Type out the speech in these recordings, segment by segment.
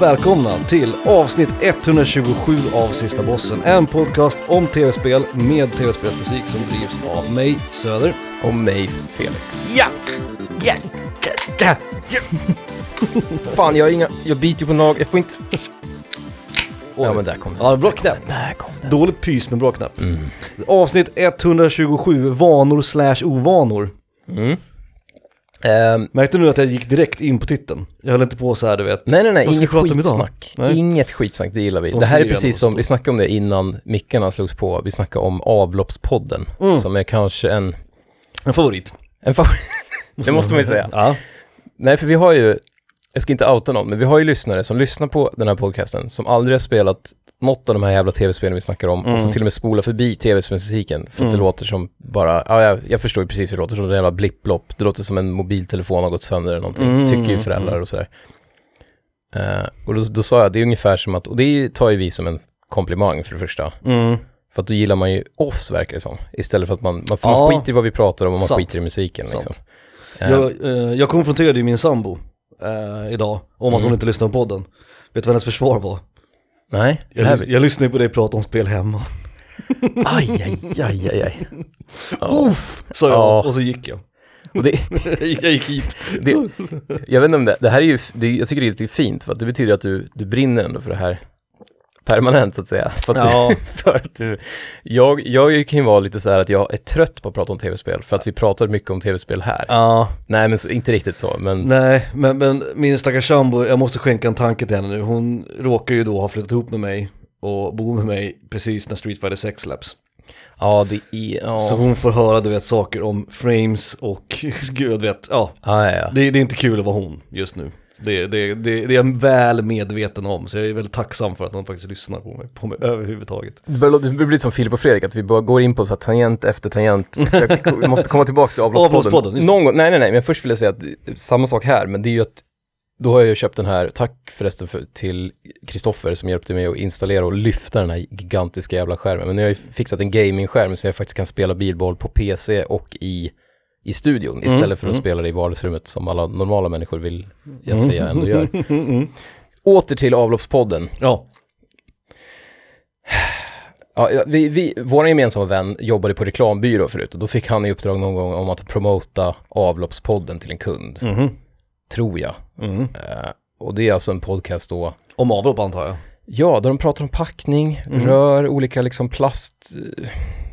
Och välkomna till avsnitt 127 av Sista Bossen. En podcast om tv-spel med tv-spelsmusik som drivs av mig, Söder. Och mig, Felix. Ja! Ja! ja. Fan, jag har inga, jag biter på nagel, jag får inte... Ja men där kom det. Ja, bra knäpp. Där kom det. Dåligt pys men bra knäpp. Mm. Avsnitt 127, vanor slash ovanor. Mm. Ehm, Märkte du nu att jag gick direkt in på titeln? Jag höll inte på så här du vet. nej nej nej, inget skitsnack. Nej. Inget skitsnack, det gillar vi. De det här är precis som vi snackade om det innan mickarna slogs på. Vi snackade om avloppspodden. Mm. Som är kanske en, En favorit. en favorit. det måste man ju säga. Ja. Nej, för vi har ju, jag ska inte outa någon, men vi har ju lyssnare som lyssnar på den här podcasten som aldrig har spelat något av de här jävla tv-spelen vi snackar om och Mm. som till och med spolar förbi tv-spelsmusiken för att Mm. det låter som bara, ja jag, jag förstår ju precis hur det låter, som en jävla blipplopp, det låter som en mobiltelefon har gått sönder eller någonting, Mm, tycker ju mm, föräldrar mm. och sådär. Eh, och då, då sa jag, det är ungefär som att, och det tar ju vi som en komplimang för det första, Mm. för att då gillar man ju oss verkar det som, istället för att man, man, Ja. man skiter i vad vi pratar om och man Sant. skiter i musiken liksom. Eh, Jag, eh, jag konfronterade ju min sambo eh, idag om att hon Mm. inte lyssnar på podden. Vet du vad hennes försvar var? nej, det Jag, här, lys- jag lyssnade ju på dig prata om spel hemma. aj, aj, aj, aj, aj. Uff! Sa jag Ja. och så gick jag. Och det, jag, gick, jag gick hit. det, jag vet inte om det, det här är ju, det, jag tycker det är lite fint för att det betyder att du, du brinner ändå för det här permanent så att säga. För att, Ja. för att du, jag, jag kan ju vara lite så här att jag är trött på att prata om tv-spel för att vi pratar mycket om tv-spel här. Ja, Nej men inte riktigt så, men nej, men, men min stackars sambo, jag måste skänka en tanke till henne nu. Hon råkar ju då ha flyttat ihop med mig och bo med mig precis när Street Fighter 6 släpps. ja det är, ja, Så hon får höra du vet saker om frames och gud vet, ja. ja, ja, ja. Det, det är inte kul att vara hon just nu. Det, det, det, det är jag väl medveten om, så jag är väldigt tacksam för att hon faktiskt lyssnar på mig, på mig överhuvudtaget. Det börjar blir som Filip och Fredrik, att vi bara går in på så här tangent efter tangent. Jag måste komma tillbaka till Avloppspodden. Någon gång, nej nej nej, men först vill jag säga att samma sak här, men det är ju att då har jag ju köpt den här, tack förresten för, till Kristoffer som hjälpte mig att installera och lyfta den här gigantiska jävla skärmen. Men nu har jag ju fixat en gamingskärm så jag faktiskt kan spela bilboll på PC och i, i studion istället Mm, för att mm. spela det i vardagsrummet som alla normala människor vill jag säga ändå gör. Mm, mm. Åter till avloppspodden. Ja, Ja, vi, vi, vår gemensamma vän jobbade på reklambyrå förut och då fick han i uppdrag någon gång om att promota avloppspodden till en kund, mhm. tror jag. Mm. Eh, och det är alltså en podcast då, Om avlopp antar jag. ja, där de pratar om packning, Mhm. rör, olika liksom plast, eh,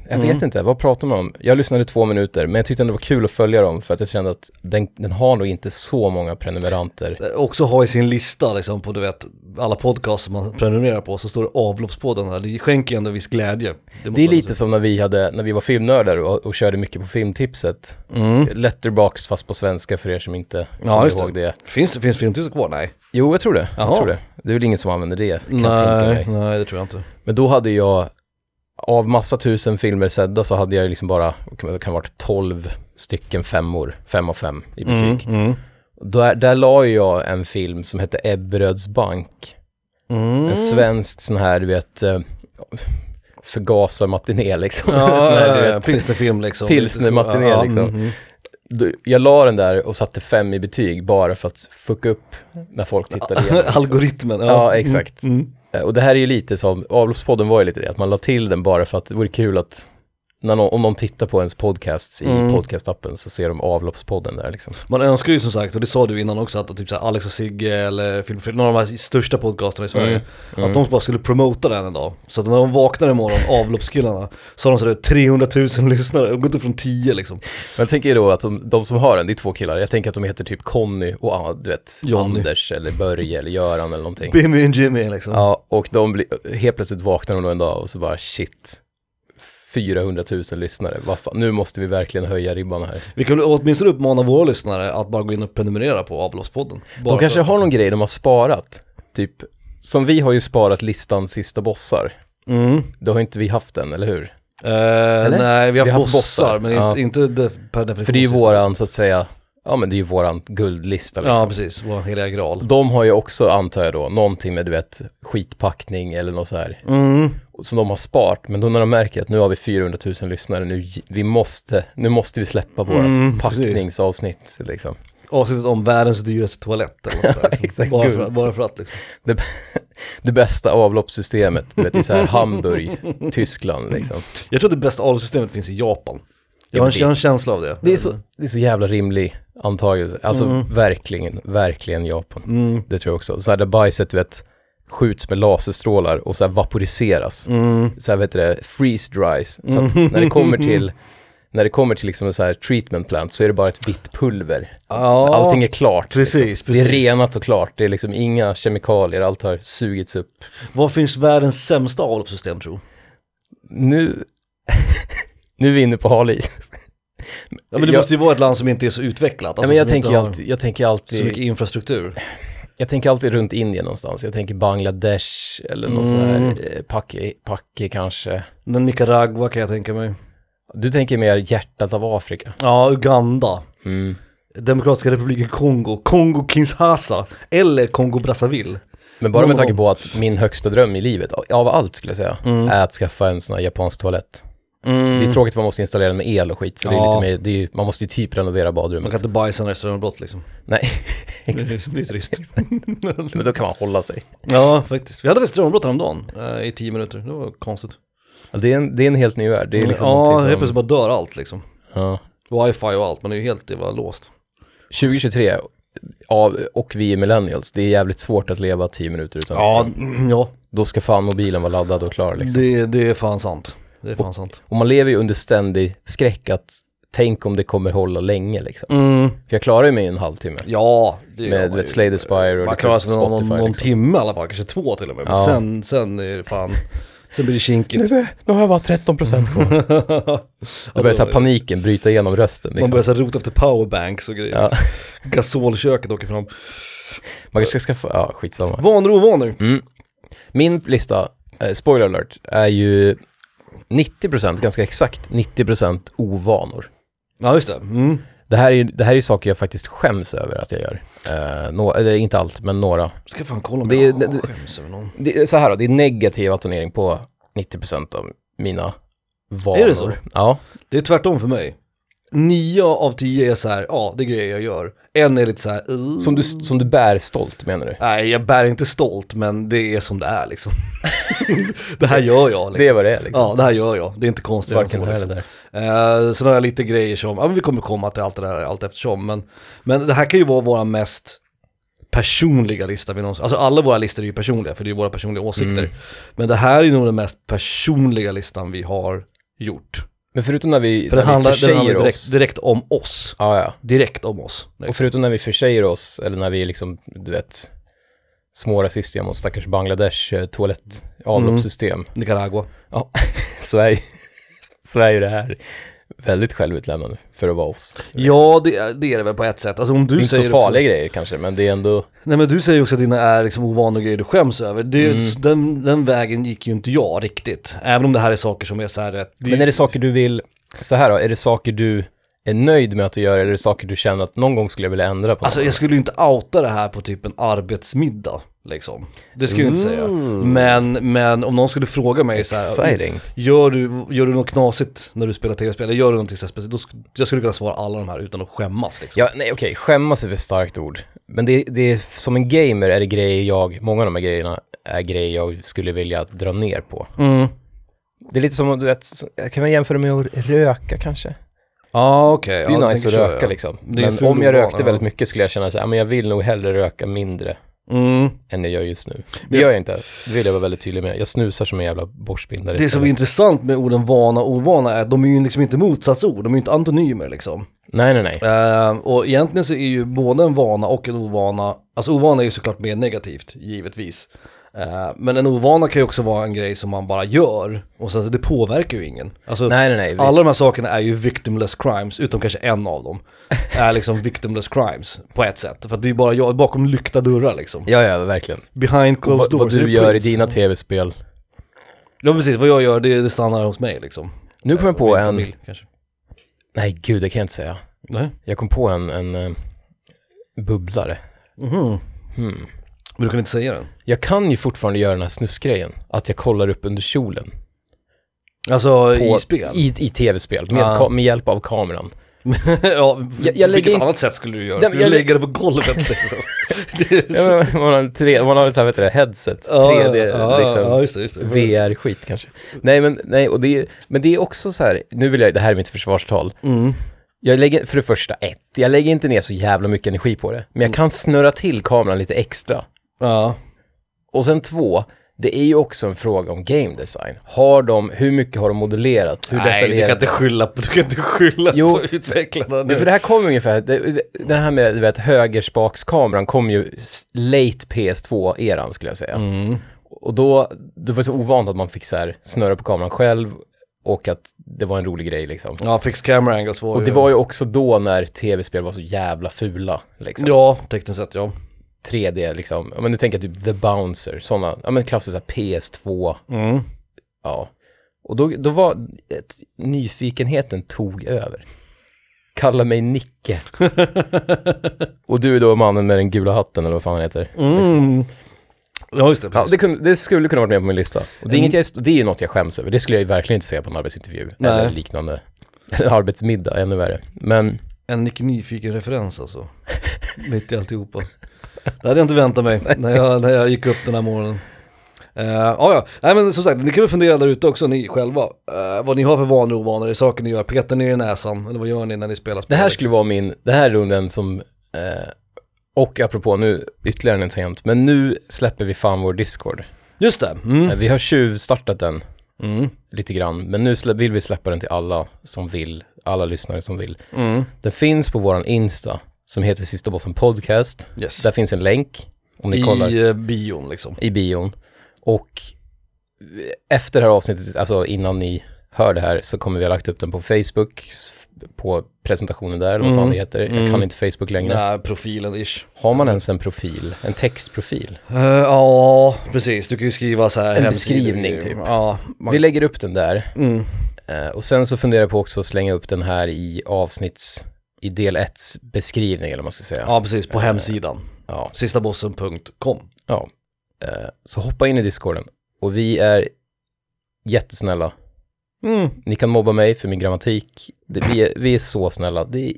jag vet Mm. inte, vad pratar man om? Jag lyssnade två minuter, men jag tyckte ändå det var kul att följa dem för att jag kände att den, den har nog inte så många prenumeranter. Eh, Också ha i sin lista liksom på du vet alla podcasts som man prenumererar på så står det avloppspodden här. Det skänker ju ändå viss glädje. måste Det är lite som när vi, hade, när vi var filmnördar och, och körde mycket på filmtipset. Mm. Letterbox fast på svenska för er som inte Ja, just ihåg det. Finns det finns filmtips kvar? Nej. Jo, jag tror det. Jag tror det. Det är väl ingen som använder det, Nej, nej det tror jag inte. Men då hade jag, av massa tusen filmer sedda så hade jag liksom bara, det kan ha varit 12 stycken femmor, fem av fem i betyg. Mm, mm. Där, där la jag en film som hette Ebberöds bank. Mm. En svensk sån här, du vet, eh, förgasarmatiné liksom. Ja, ja, ja, vet, pilsnerfilm liksom. Pilsnermatiné, Ja, liksom. Jag la den där och satte fem i betyg bara för att fucka upp när folk tittade igenom. Algoritmen. Ja, exakt. Mm, mm. Eh, Och det här är ju lite som, avloppspodden var ju lite det, att man la till den bara för att det vore kul att någon, om någon tittar på ens podcasts i Mm. podcastappen så ser de avloppspodden där liksom. Man önskar ju som sagt, och det sa du innan också, att typ såhär Alex och Sigge eller Film några av de här största podcasterna i Sverige, Mm. att de bara skulle promota den en dag. Så att när de vaknar imorgon, avloppskillarna, så har de sådär 300 000 lyssnare, de går inte från 10 liksom. Men jag tänker då att de, de som har den, det är två killar, jag tänker att de heter typ Conny och ah, du vet, Johnny. Anders eller Börje eller Göran eller någonting. Bimmy och Jimmy liksom. Ja, och de blir, helt plötsligt vaknar de en dag och så bara shit, 400 000 lyssnare, vad fan, nu måste vi verkligen höja ribban här. Vi kan åtminstone uppmana våra lyssnare att bara gå in och prenumerera på avloppspodden. Bara De kanske har någon grej de har sparat, typ, som vi har ju sparat listan sista bossar. Mm. Det har inte vi haft den, eller hur? Eh, nej, vi har Vi har haft bossar, bossar, men ja. inte, inte per definition. För det är ju våran, så att säga, ja men det är ju våran guldlista liksom. Ja, precis. Vår heliga graal. De har ju också, antar jag då, någonting med du vet, skitpackning eller något så här. Mm. Som de har sparat, men då när de märker att nu har vi 400 000 lyssnare, nu, vi måste, nu måste vi släppa vårat Mm, packningsavsnitt liksom. Avsnittet om världens dyraste toalett eller något där. Exakt, bara, för, bara för att liksom. Det bästa avloppssystemet, du vet i så här Hamburg, Tyskland liksom. Jag tror att det bästa avloppssystemet finns i Japan. Jag Ja, har, en, jag har en känsla av det. Det är så, det är så jävla rimlig antagelse. Alltså Mm. verkligen, verkligen Japan. Mm. Det tror jag också. Så här där bajset, du vet, skjuts med laserstrålar och så här vaporiseras. Mm. Så här vet du det, freeze dries. Så att när det kommer till, när det kommer till liksom en så här treatment plant så är det bara ett vitt pulver. Ja, Allting är klart. precis, liksom. Det är precis. renat och klart. Det är liksom inga kemikalier, allt har sugits upp. Vad finns världens sämsta avloppssystem tro? Nu, nu är vi inne på hal is. Ja men det Jag- måste ju vara ett land som inte är så utvecklat. Ja, Alltså, men jag tänker, alltid, jag tänker så alltid, mycket infrastruktur. jag tänker alltid runt Indien någonstans. Jag tänker Bangladesh eller något sånt Mm. här, eh, Paki, Paki kanske. Men Nicaragua kan jag tänka mig. Du tänker mer hjärtat av Afrika. Ja, Uganda. Mm. Demokratiska republiken Kongo, Kongo Kinshasa eller Kongo Brazzaville. Men bara Någon med tanke på att min högsta dröm i livet, av allt skulle jag säga, Mm. är att skaffa en sån här japansk toalett. Det är tråkigt att man måste installera den med el och skit, så det är Ja. lite mer, det är, ju- man måste ju typ renovera Man badrummet. kan inte bajsa när restaurangbrott liksom. Nej, Det blir- trist. men då kan man hålla sig. ja, faktiskt. Vi hade restaurangbrott häromdagen eh, i tio minuter. Det var konstigt. Ja, Det är en, det är en helt ny värld. Det är liksom ja, helt som, plötsligt bara dör allt liksom. ja. Wifi och allt, man är ju helt jävla låst. 2023, av, och vi är millennials, det är jävligt svårt att leva 10 minuter utan Ja, ström. mm, ja. Då ska fan mobilen vara laddad och klar liksom. Det, det är fan sant. Det är fan sant. Och man lever ju under ständig skräck att tänk om det kommer hålla länge liksom. Mm. För jag klarar ju mig i en halvtimme. Ja, det gör Med man vet. Slay the Spire och Man lite klarar sig någon, någon liksom. timme i alla fall, kanske två till och med. Men Ja. sen, sen är det fan, sen blir det kinkigt. Nu, nu har jag bara 13% kvar. Då börjar så här paniken bryta igenom rösten Man liksom. börjar så här rota efter powerbanks och grejer. Ja. Gasolköket åker fram. Man kanske ska skaffa, ja skitsamma. Vanor och ovanor. Mm. Min lista, eh, spoiler alert, är ju 90%, ganska exakt 90% ovanor. Ja, just det. Mm. Det här är det här är saker jag faktiskt skäms över att jag gör. Eh, nå- eller inte allt, men några. Ska fan kolla om Det är- jag det- skäms över någon. Det är så här då, det är negativ autonering på 90% av mina vanor. Är det så? Ja. Det är tvärtom för mig. Nio av tio är så här, ja det är grejer jag gör. En är lite så här, uh. Som du, som du bär stolt menar du? Nej, jag bär inte stolt, men det är som det är liksom. det här gör jag liksom. Det är vad det är liksom. Ja, det här gör jag. Det är inte konstigt. Varken så, här liksom. där. Eh, sen har jag lite grejer som, ja men vi kommer komma till allt det där allt eftersom. Men, men det här kan ju vara våra mest personliga lista vi någonsin, alltså alla våra listor är ju personliga för det är våra personliga åsikter. Mm. Men det här är nog den mest personliga listan vi har gjort. Men förutom när vi, För när det handlar, vi det handlar försäger direkt, oss. direkt om oss. Ja, ja. Direkt om oss. Och förutom när vi försäger oss, eller när vi liksom, du vet, små rasistiga mot stackars Bangladesh eh, toalett, avloppssystem. Nicaragua. Ja, är, så är ju det här väldigt självutlämnande för att vara oss. Ja, det är, det är det väl på ett sätt. Alltså om det du är inte säger så också- farliga grejer kanske, men det är ändå, Nej men du säger också att dina är liksom ovanliga grejer du skäms över. Det, Mm. den, den vägen gick ju inte jag riktigt. Även om det här är saker som är så här rätt. men är det saker du vill, så här då, är det saker du är nöjd med att du gör eller är det saker du känner att någon gång skulle jag vilja ändra på? Alltså jag skulle ju inte outa det här på typ en arbetsmiddag. Liksom. Det skulle jag inte säga. Mm. Men, men om någon skulle fråga mig så här. Exciting. Gör du, gör du något knasigt när du spelar tv-spel? Eller gör du någonting så här speciellt? Då sk- jag skulle kunna svara alla de här utan att skämmas liksom. Ja, nej okej, skämmas är ett starkt ord. Men det, det är, som en gamer är det grejer jag, många av de här grejerna är grejer jag skulle vilja dra ner på. Mm. Det är lite som, du vet, kan man jämföra med att röka kanske? Ja okej. Det är ja, nice att tänker så, röka ja. liksom. Det är en Men ful om jag rökte ja. väldigt mycket skulle jag känna så här, men jag vill nog hellre röka mindre Mm. än jag gör just nu. Det gör jag inte, det vill jag vara väldigt tydlig med. Jag snusar som en jävla borstbindare Det som är intressant med orden vana och ovana är att de är ju liksom inte motsatsord, de är ju inte antonymer liksom. Nej, nej, nej. Eh, och egentligen så är ju både en vana och en ovana, alltså ovana är ju såklart mer negativt, givetvis. Eh, men en ovana kan ju också vara en grej som man bara gör, och sen så det påverkar ju ingen. Alltså, Nej, nej, nej. visst. alla de här sakerna är ju victimless crimes, utom kanske en av dem. är liksom victimless crimes, på ett sätt. För att det är bara jag, bakom lyckta dörrar liksom. Ja, ja, verkligen. Behind Och closed vad, doors. vad du gör i Prince? dina tv-spel. Ja precis, vad jag gör det, det stannar hos mig liksom. Nu kom jag Eh, på och en, familj, kanske. nej gud det kan jag inte säga. Nej. Jag kom på en, en eh, bubblare. Mhm. Hmm. Men du kan inte säga den? Jag kan ju fortfarande göra den här snusgrejen. Att jag kollar upp under kjolen. Alltså På, i spel? I, i tv-spel, med, Ah. med hjälp av kameran. ja, Jag- på jag vilket in- annat sätt skulle du göra? Skulle men du jag lägga det på golvet liksom? Det Ja, men man har tre, man har så här, vet du, det, headset, 3D, ja, liksom. ja, just det, just det. VR-skit kanske. Nej men, nej, och det är, men det är också så här, nu vill jag, det här är mitt försvarstal. Mm. Jag lägger, för det första, ett, jag lägger inte ner så jävla mycket energi på det. Men jag kan snurra till kameran lite extra. Ja. Och sen två, det är ju också en fråga om game design. Har de, hur mycket har de modellerat? Hur Nej, du kan inte skylla på, du kan inte skylla Jo. på utvecklarna nu. För det här kommer ungefär, det, det- här med du vet, högerspakskameran kom ju late PS2-eran skulle jag säga. Mm. Och då, det var så ovant att man fick så här snurra på kameran själv och att det var en rolig grej liksom. Ja, fix camera angles var Och det var ju också då när tv-spel var så jävla fula liksom. Ja, tekniskt sett ja. 3D liksom, men nu tänker jag typ The Bouncer, sådana, ja men klassiska PS2, Mm. ja. Och då, då var, ett, nyfikenheten tog över. Kalla mig Nicke. och du är då mannen med den gula hatten eller vad fan han heter. Mm. Ja, just det. Ja, det, kunde, det skulle kunna varit med på min lista. Och det, är Mm. inget jag, det är ju något jag skäms över. Det skulle jag ju verkligen inte säga på en arbetsintervju. Eller Nej. liknande. Eller arbetsmiddag, ännu värre. Men En Nicke Nyfiken-referens alltså. Mitt i alltihopa. Det hade jag inte väntat mig när jag, när jag gick upp den här morgonen. Uh, ja, ja. Nej men som sagt, ni kan väl fundera där ute också ni själva. Eh, vad ni har för vanor och ovanor, är saker ni gör, petar ni i näsan, eller vad gör ni när ni spelar spel? det här skulle vara min, det här är nog den som, eh, och apropå nu, ytterligare en tangent, men nu släpper vi fan vår Discord. Just det. Mm. Eh, Vi har tjuvstartat den Mm. lite grann, men nu vill vi släppa den till alla som vill, alla lyssnare som vill. Mm. Den finns på våran Insta, som heter Sista Bossen Podcast. Yes. Där finns en länk, om ni kollar. I uh, bion liksom. i bion. Och efter det här avsnittet, alltså innan ni hör det här, så kommer vi ha lagt upp den på Facebook, på presentationen där, eller vad fan Mm. det heter. Jag Mm. kan inte Facebook längre. Nej, profilen ish. Har man ens en profil, en textprofil? Eh, ja, precis. Du kan ju skriva så här En beskrivning, typ. Ja. Man... Vi lägger upp den där. Mm. Eh, och sen så funderar jag på också att slänga upp den här i avsnitts, i del 1 beskrivning eller vad man ska säga. Ja, precis. På hemsidan. Ja. Sistabossen.com. ja. Eh, så hoppa in i discorden. Och vi är jättesnälla. Mm. Ni kan mobba mig för min grammatik. Det, vi, är, vi är så snälla. Det är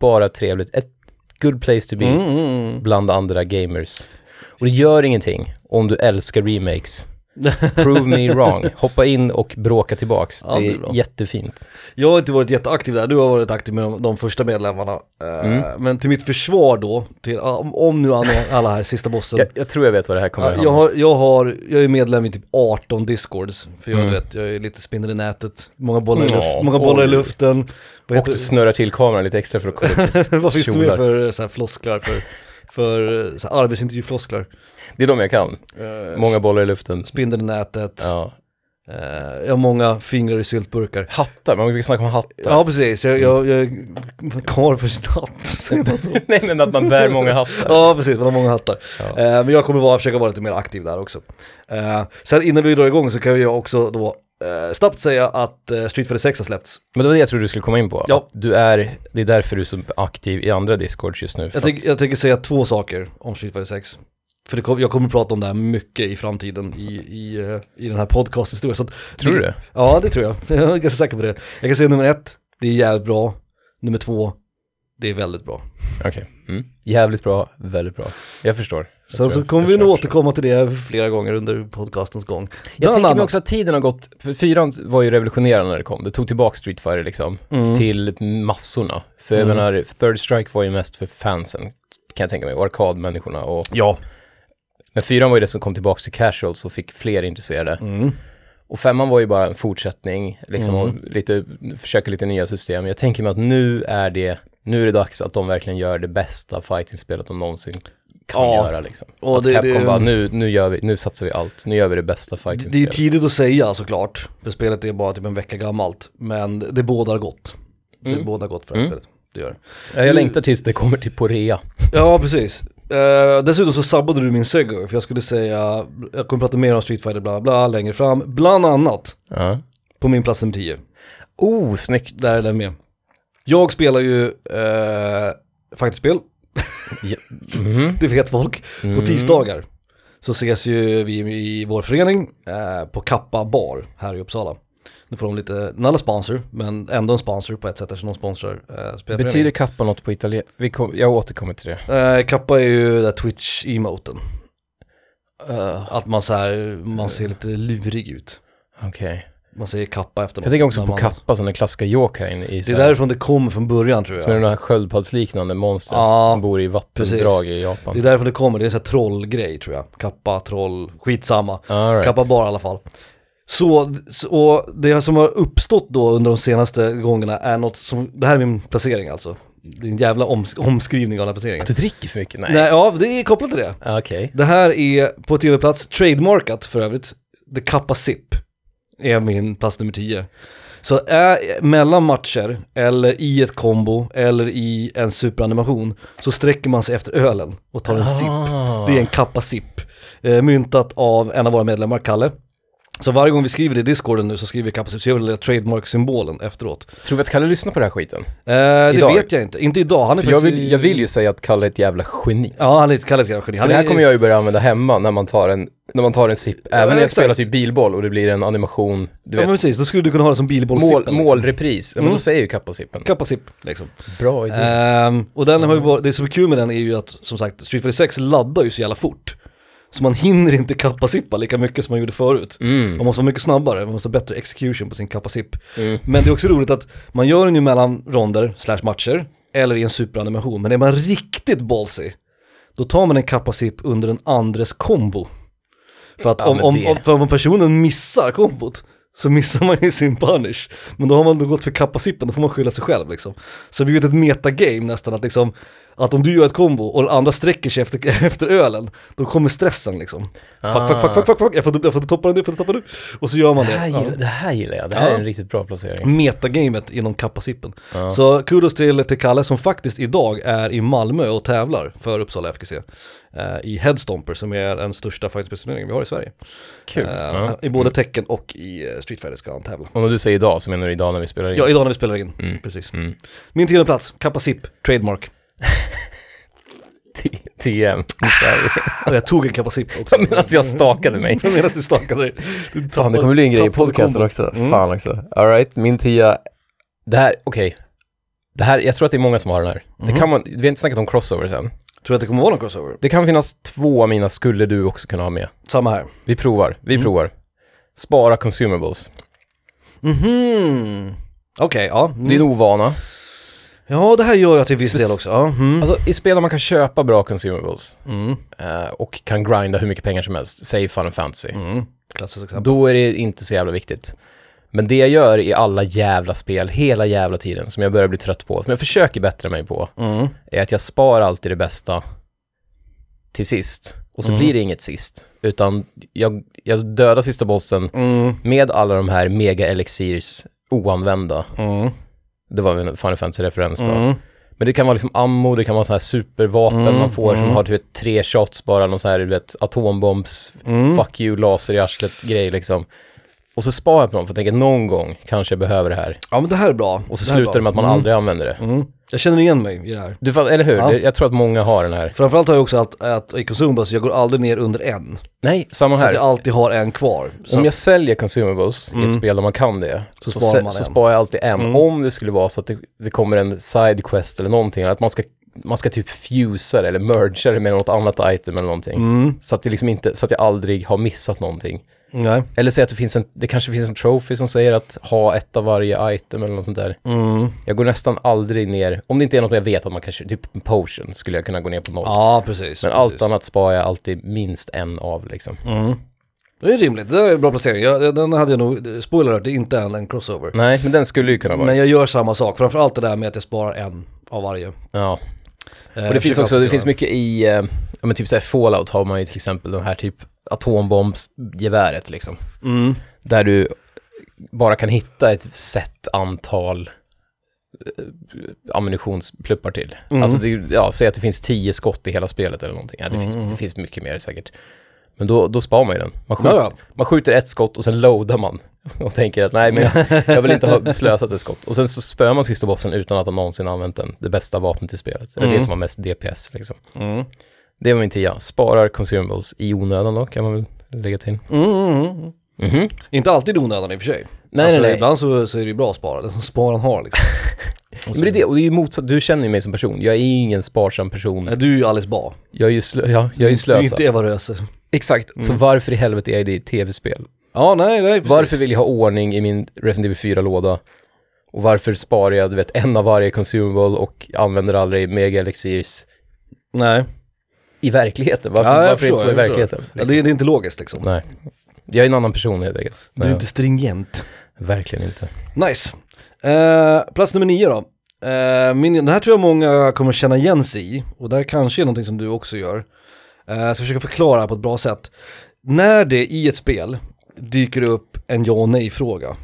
bara trevligt. Ett good place to be Mm, mm, bland andra gamers. Och det gör ingenting om du älskar remakes. Prove me wrong. Hoppa in och bråka tillbaks. Ja, det är bra. jättefint. Jag har inte varit jätteaktiv där, du har varit aktiv med de, första medlemmarna. Eh, Mm. Men till mitt försvar då, till, om, om nu alla, här, sista bossen. Jag, jag tror jag vet vad det här kommer att jag, har, jag, har, jag är medlem i typ 18 discords, för jag Mm. vet, jag är lite spindel i nätet, många bollar i, luft, många bollar i luften. Och du snurrar till kameran lite extra för att kolla vad finns det mer för så här, flosklar, för, för så här, arbetsintervjuflosklar? Det är de jag kan. Eh, Många bollar i luften. Spindeln i nätet, Ja. eh, jag har många fingrar i syltburkar. Hattar, man brukar snacka om hattar. Ja precis, jag, jag, jag är karl för sin hatt. Nej men att man bär många hattar. Ja precis, man har många hattar. Ja. Eh, men jag kommer vara, försöka vara lite mer aktiv där också. Eh, sen innan vi drar igång så kan jag också då eh, snabbt säga att eh, Street Fighter 6 har släppts. Men det var det jag trodde du skulle komma in på. Ja. Att Du är, det är därför du är så aktiv i andra discords just nu. för Jag, tänk, att- jag tänker säga två saker om Street Fighter 6. För det kom, jag kommer prata om det här mycket i framtiden i, i, eh, i den här podcasthistorien. Så att- Tror du det? Ja det tror jag, jag är ganska säker på det. Jag kan säga nummer ett, det är jävligt bra. Nummer två, det är väldigt bra. Okej. Mm. Jävligt bra, väldigt bra. Jag förstår. Jag Sen så jag- kommer jag vi nog jag återkomma till det flera gånger under podcastens gång. Jag tänker mig också att tiden har gått, för fyran var ju revolutionerande när det kom. Det tog tillbaka Street Fighter liksom, Mm. till massorna. För jag Mm. menar, Third Strike var ju mest för fansen, kan jag tänka mig, och arkadmänniskorna. Och... Ja. Men fyran var ju det som kom tillbaka till casuals och fick fler intresserade. Mm. Och femman var ju bara en fortsättning, liksom, Mm. och lite, försöka lite nya system. Jag tänker mig att nu är det, nu är det dags att de verkligen gör det bästa fighting-spelet de någonsin kan Ja. göra liksom. Och att det- Capcom det- bara, nu, nu, gör vi, nu satsar vi allt, nu gör vi det bästa Det är ju tidigt att säga såklart, för spelet är bara typ en vecka gammalt. Men det bådar gott. Det Mm. bådar gott för det här Mm. spelet. Det gör det. Ja, jag längtar tills det kommer till på rea. Ja, precis. Uh, dessutom så sabbade du min segway, för jag skulle säga, jag kommer prata mer om Street Fighter bla bla längre fram. Bland annat Ja. på min plats nummer 10. Oh, snyggt. Där är den med. Jag spelar ju uh, fighterspel, Ja. Mhm. det vet folk. På Mm. tisdagar så ses ju vi i vår förening eh, på Kappa bar här i Uppsala. Nu får de lite, nalla sponsor, men ändå en sponsor på ett sätt eftersom de sponsrar eh. Betyder kappa något på italienska? Jag återkommer till det. Eh, kappa är ju där Twitch-emoten. Uh, Att man så här, man ser lite lurig ut. Okej. Man säger kappa efter Jag tänker också på man- kappa som den klassiska yokain i Det är därifrån det kommer från början tror Som är jag. de här sköldpaddsliknande monstren Ja, som bor i vattendrag i Japan. Det är därifrån det kommer, det är en sån här trollgrej tror jag. Kappa, troll, skitsamma. All right. Kappa bar i alla fall. Så, och det som har uppstått då under de senaste gångerna är något som, det här är min placering alltså. Det är en jävla oms omskrivning av den här placeringen. Att du dricker för mycket? Nej. Nej, ja det är kopplat till det. Ah, Okej. Det här är på tionde plats, trademarkat för övrigt, The Kappa Sip är min plats nummer 10. Så är, mellan matcher, eller i ett kombo, eller i en superanimation, så sträcker man sig efter ölen och tar en sipp. Ah. Det är en Kappa Sip. Eh, myntat av en av våra medlemmar, Kalle. Så varje gång vi skriver det i discorden nu så skriver vi Kappa Sip, så gör vi den trademark-symbolen efteråt. Tror vi att Kalle lyssnar på den här skiten? Eh, det Idag? vet jag inte, inte idag. Han är För jag vill, jag vill ju säga att Kalle är ett jävla geni. Ja, han är Kalle är ett jävla geni. För det här är- kommer jag ju börja använda hemma när man tar en, när man tar en sipp. Även när jag exakt. spelar typ bilboll och det blir en animation, du Ja vet, men precis, då skulle du kunna ha det som bilbollssippen. mål, liksom. målrepris. Ja, men Mm. då säger ju kappasippen. Kappasipp liksom. Bra idé. Ehm, och den har ju varit, det som är kul med den är ju att som sagt Street Fighter 6 laddar ju så jävla fort. Så man hinner inte kappasippa lika mycket som man gjorde förut. Mm. Man måste vara mycket snabbare, man måste ha bättre execution på sin kappasipp. Mm. Men det är också roligt att man gör den ju mellan ronder, slash matcher, eller i en superanimation. Men är man riktigt ballsy, då tar man en kappasipp under en andres kombo. För att Ja, om, men om, om, för om personen missar kombot, så missar man ju sin punish. Men då har man då gått för kappasippen, då får man skylla sig själv liksom. Så det blir ett metagame nästan, att liksom, att om du gör ett kombo och den andra sträcker sig efter, efter ölen, då kommer stressen liksom. Fuck, fuck, fuck, fuck, fuck, fuck, jag får, jag får toppa den nu, jag får toppa nu. Och så gör man Det, det. här Ja. gillar, det här gillar jag. Det här Ja. är en riktigt bra placering. Metagamet inom kappasippen. Ja. Så kudos till, till Kalle som faktiskt idag är i Malmö och tävlar för Uppsala FKC. eh, I Headstomper som är den största fighterspelsturneringen vi har i Sverige. Kul. Eh, Ja. I både tecken och i eh, Street Fighter ska han tävla. Och när du säger idag så menar du idag när vi spelar in? Ja, idag när vi spelar in. Mm. Precis. Mm. Min tionde plats, Kappasipp, trademark. T- TM. Och jag tog en Kappasipp också. Medan jag stakade mig. Medan du stakade dig. Du Fan, det kommer bli en grej i tappade podcasten också. Mm. Fan också. Alright, min tia. Det här, okej. Det här, jag tror att det är många som har den här. Det Mhm. kan man, vi har inte snackat om crossovers än. Tror du att det kommer vara någon crossover? Det kan finnas två av mina skulle du också kunna ha med. Samma här. Vi provar, vi Mm. provar. Spara consumables. Mhm. Okej, ja. Mm. Det är en ovana. Ja, det här gör jag till viss Spec- del också. Ja. Mm. Alltså i spel där man kan köpa bra consumables Mm. eh, och kan grinda hur mycket pengar som helst, säg Final Fantasy. Mm. Klassiskt exempel. Då är det inte så jävla viktigt. Men det jag gör i alla jävla spel, hela jävla tiden, som jag börjar bli trött på, som jag försöker bättra mig på, Mm. är att jag sparar alltid det bästa till sist. Och så Mm. blir det inget sist. Utan jag, jag dödar sista bossen Mm. med alla de här mega elixirs oanvända. Mm. Det var en Final Fantasy-referens då. Mm. Men det kan vara liksom ammo, det kan vara så här supervapen Mm, man får som mm. har du vet, tre shots bara, någon så här du vet atombombs, Mm. fuck you, laser i arslet grej liksom. Och så sparar jag på dem för att tänka någon gång kanske jag behöver det här. Ja men det här är bra. Och så det här är slutar det med att man Mm. aldrig använder det. Mm. Jag känner igen mig i det här. Du, eller hur? Ja. Det, jag tror att många har den här. Framförallt har jag också att, att i Consumables, jag går aldrig ner under en. Nej, samma Så att jag här. alltid har en kvar. Så Om jag säljer consumables i Mm. ett spel där man kan det, Så så, sparar man så en. sparar jag alltid en. Mm. Om det skulle vara så att det, det kommer en side quest eller någonting, eller att man ska, man ska typ fusa det eller mergea det med något annat item eller någonting. Mm. Så att det liksom inte, så att jag aldrig har missat någonting. Nej. Eller säg att det finns en, det kanske finns en trophy som säger att ha ett av varje item eller något sånt där. Mm. Jag går nästan aldrig ner, om det inte är något jag vet att man kanske, typ en potion skulle jag kunna gå ner på noll. Ja precis. Men precis. allt annat sparar jag alltid minst en av liksom. Mm. Det är rimligt, det är en bra placering. Jag, den hade jag nog, spoiler alert, det är inte en, en crossover. Nej, men den skulle ju kunna vara. Men jag gör samma sak, framförallt det där med att jag sparar en av varje. Ja. Eh, Och det finns också, det finns mycket i, eh, ja men typ såhär Fallout har man ju till exempel den här typ atombombsgeväret liksom. Mm. Där du bara kan hitta ett sett antal eh, ammunitionspluppar till. Mm. Alltså det, ja, säg att det finns tio skott i hela spelet eller någonting. Ja, det, Mm, finns, det finns mycket mer säkert. Men då, då sparar man ju den. Man skjuter, Ja, ja. man skjuter ett skott och sen loadar man. Och tänker att nej men jag, jag vill inte ha slösat ett skott. Och sen så spöar man sista bossen utan att ha någonsin använt den. Det bästa vapnet i spelet. Eller det Mm. som har mest DPS liksom. Mm. Det var min tia. Sparar consumables i onödan då kan man väl lägga till. Mm, mm, mm. Mhm. Inte alltid onödan i och för sig. Nej, alltså, nej, nej. Ibland så, så är det ju bra att spara, den som sparan har liksom. Men det är det, och det är ju motsatt, du känner ju mig som person. Jag är ju ingen sparsam person. Nej, du är ju Alice Ba. Jag är ju, slö, ja, jag är ju Du är slösa. inte Eva Röse. Exakt, så varför i helvete är det i tv-spel? Ja, nej, nej, precis. Varför vill jag ha ordning i min Resident Evil 4-låda? Och varför sparar jag, du vet, en av varje consumable och använder aldrig mega elixirs Nej. i verkligen? Varför, Ja, varför det inte så förstår, i förstår. verkligheten? Ja, det, är- det är inte logiskt liksom. Nej. Jag är en annan person helt enkelt. Du är inte stringent. Verkligen inte. Nice. Eh, plats nummer nio då. Eh, min, den här tror jag många kommer känna igen sig i. Och det här kanske är någonting som du också gör. Eh, jag ska försöka förklara på ett bra sätt. När det i ett spel dyker upp en ja och nej-fråga.